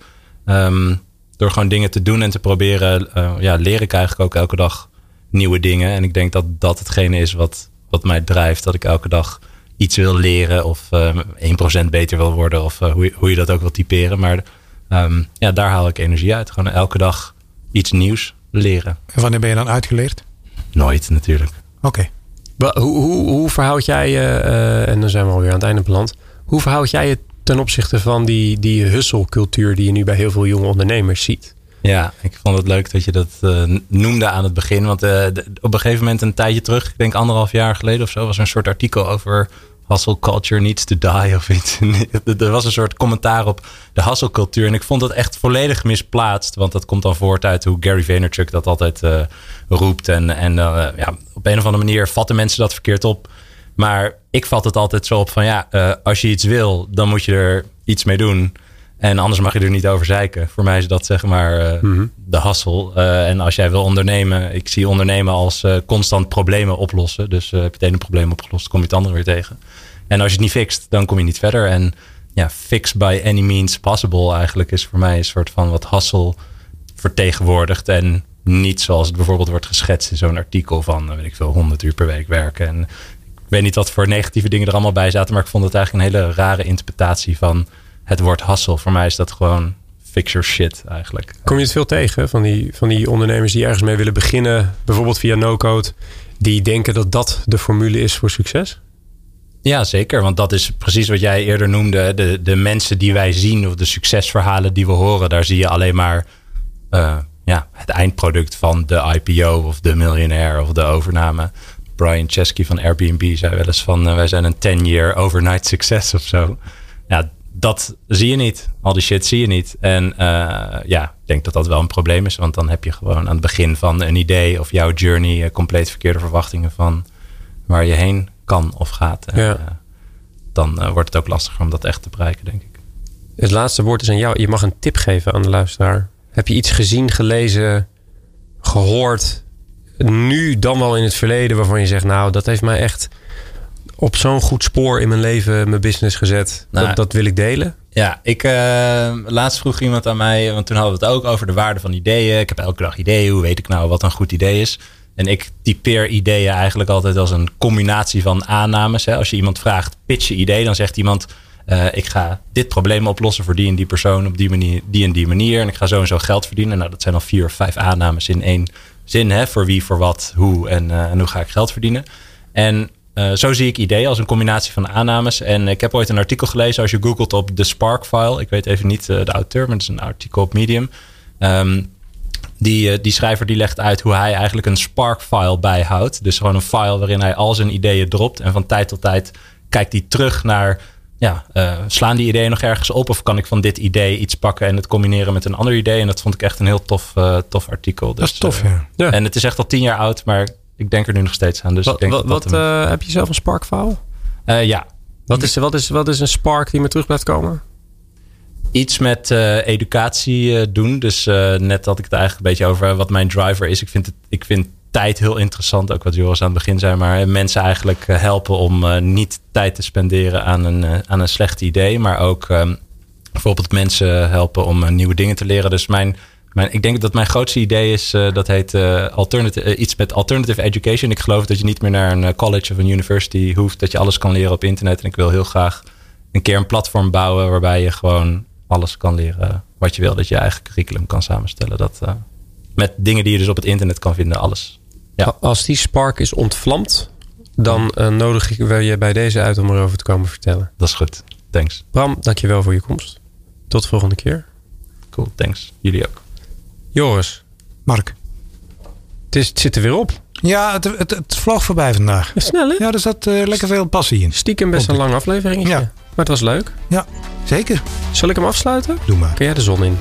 um, door gewoon dingen te doen en te proberen, uh, ja, leer ik eigenlijk ook elke dag nieuwe dingen. En ik denk dat dat hetgene is wat, wat mij drijft. Dat ik elke dag iets wil leren of uh, 1% beter wil worden of hoe, je, hoe je dat ook wil typeren. Maar Ehm, ja, daar haal ik energie uit. Gewoon elke dag iets nieuws leren. En wanneer ben je dan uitgeleerd? Nooit natuurlijk. Oké. Hoe, hoe, hoe verhoud jij je, eh, en dan zijn we alweer aan het einde beland. Hoe verhoud jij je ten opzichte van die, die hustle-cultuur die je nu bij heel veel jonge ondernemers ziet? Ja, ik vond het leuk dat je dat uh, noemde aan het begin. Want uh, de, op een gegeven moment, een tijdje terug, ik denk anderhalf jaar geleden of zo, was er een soort artikel over hustle culture needs to die of iets. er was een soort commentaar op de hustle cultuur. En ik vond dat echt volledig misplaatst. Want dat komt dan voort uit hoe Gary Vaynerchuk dat altijd uh, roept. En, en ja, op een of andere manier vatten mensen dat verkeerd op. Maar ik vat het altijd zo op van ja, als je iets wil, dan moet je er iets mee doen. En anders mag je er niet over zeiken. Voor mij is dat zeg maar uh, mm-hmm. de hassel. Uh, en als jij wil ondernemen, ik zie ondernemen als uh, constant problemen oplossen. Dus heb je het ene probleem opgelost, kom je het andere weer tegen. En als je het niet fixt, dan kom je niet verder. En ja, fix by any means possible eigenlijk is voor mij een soort van wat hassel vertegenwoordigt. En niet zoals het bijvoorbeeld wordt geschetst in zo'n artikel van, weet ik veel, 100 uur per week werken. En ik weet niet wat voor negatieve dingen er allemaal bij zaten, maar ik vond het eigenlijk een hele rare interpretatie van het woord hassel. Voor mij is dat gewoon fix your shit eigenlijk. Kom je het veel tegen van die, van die ondernemers die ergens mee willen beginnen, bijvoorbeeld via no-code, die denken dat dat de formule is voor succes? Ja, zeker. Want dat is precies wat jij eerder noemde. De, de mensen die wij zien of de succesverhalen die we horen, daar zie je alleen maar uh, ja, het eindproduct van de IPO of de miljonair of de overname. Brian Chesky van Airbnb zei wel eens van uh, wij zijn een 10-year overnight success of zo. Ja, dat zie je niet. Al die shit zie je niet. En uh, ja, ik denk dat dat wel een probleem is. Want dan heb je gewoon aan het begin van een idee of jouw journey uh, compleet verkeerde verwachtingen van waar je heen kan of gaat. En, ja. uh, dan wordt het ook lastiger om dat echt te bereiken, denk ik. Het laatste woord is aan jou. Je mag een tip geven aan de luisteraar. Heb je iets gezien, gelezen, gehoord, nu dan wel in het verleden, waarvan je zegt, nou, dat heeft mij echt op zo'n goed spoor in mijn leven, mijn business gezet. Nou, dat, dat, wil ik delen. Ja, ik uh, laatst vroeg iemand aan mij, want toen hadden we het ook over de waarde van ideeën. Ik heb elke dag ideeën. Hoe weet ik nou wat een goed idee is? En ik typeer ideeën eigenlijk altijd als een combinatie van aannames. Hè. Als je iemand vraagt, pitch je idee, dan zegt iemand... Uh, ik ga dit probleem oplossen voor die en die persoon op die, manier, die en die manier. En ik ga zo en zo geld verdienen. Nou, dat zijn al vier of vijf aannames in één zin. Hè, voor wie, voor wat, hoe en, uh, en hoe ga ik geld verdienen. En uh, zo zie ik ideeën als een combinatie van aannames. En ik heb ooit een artikel gelezen als je googelt op de Spark file. Ik weet even niet uh, de auteur, maar het is een artikel op Medium. Um, die, uh, die schrijver die legt uit hoe hij eigenlijk een Spark file bijhoudt. Dus gewoon een file waarin hij al zijn ideeën dropt. En van tijd tot tijd kijkt hij terug naar... Ja, slaan die ideeën nog ergens op? Of kan ik van dit idee iets pakken en het combineren met een ander idee? En dat vond ik echt een heel tof, tof artikel. Dus, dat is tof, ja. ja. En het is echt al tien jaar oud, maar ik denk er nu nog steeds aan. Dus wat, ik denk wat, dat wat uh, heb je zelf een Spark file? Uh, ja. Wat is, wat, is, wat is een Spark die me terug blijft komen? Iets met uh, educatie doen. Dus net had ik het eigenlijk een beetje over wat mijn driver is. Ik vind, het, ik vind tijd heel interessant. Ook wat Joris aan het begin zei. Maar mensen eigenlijk helpen om niet tijd te spenderen aan een, aan een slecht idee. Maar ook um, bijvoorbeeld mensen helpen om nieuwe dingen te leren. Dus mijn mijn, ik denk dat mijn grootste idee is, uh, dat heet uh, alternative, uh, iets met alternative education. Ik geloof dat je niet meer naar een college of een university hoeft, dat je alles kan leren op internet. En ik wil heel graag een keer een platform bouwen waarbij je gewoon alles kan leren wat je wil. Dat je je eigen curriculum kan samenstellen. Dat, met dingen die je dus op het internet kan vinden, alles. Ja. Als die spark is ontvlamd, dan nodig ik wel je bij deze uit om erover te komen vertellen. Dat is goed. Thanks. Bram, dankjewel voor je komst. Tot de volgende keer. Cool, thanks. Jullie ook. Joris. Mark. Het, is, het zit er weer op. Ja, het, het, het vloog voorbij vandaag. Snel hè? Ja, er zat uh, lekker veel passie in. Stiekem best een lange aflevering. Ja. Maar het was leuk. Ja, zeker. Zal ik hem afsluiten? Doe maar. Kun jij de zon in?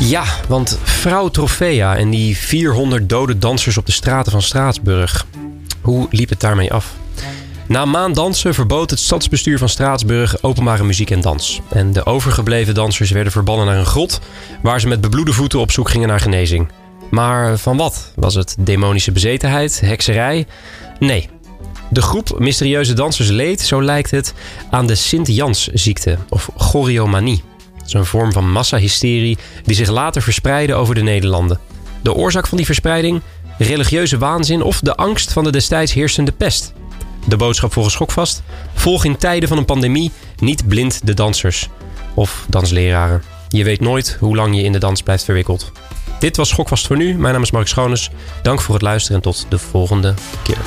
Ja, want vrouw Trofea en die 400 dode dansers op de straten van Straatsburg. Hoe liep het daarmee af? Na maand dansen verbood het stadsbestuur van Straatsburg openbare muziek en dans. En de overgebleven dansers werden verbannen naar een grot, waar ze met bebloede voeten op zoek gingen naar genezing. Maar van wat? Was het demonische bezetenheid, hekserij? Nee. De groep mysterieuze dansers leed, zo lijkt het, aan de Sint-Jans-ziekte of choriomanie. Dat is een vorm van massahysterie die zich later verspreidde over de Nederlanden. De oorzaak van die verspreiding? Religieuze waanzin of de angst van de destijds heersende pest. De boodschap volgens Schokvast. Volg in tijden van een pandemie niet blind de dansers. Of dansleraren. Je weet nooit hoe lang je in de dans blijft verwikkeld. Dit was Schokvast voor nu. Mijn naam is Mark Schoones. Dank voor het luisteren en tot de volgende keer.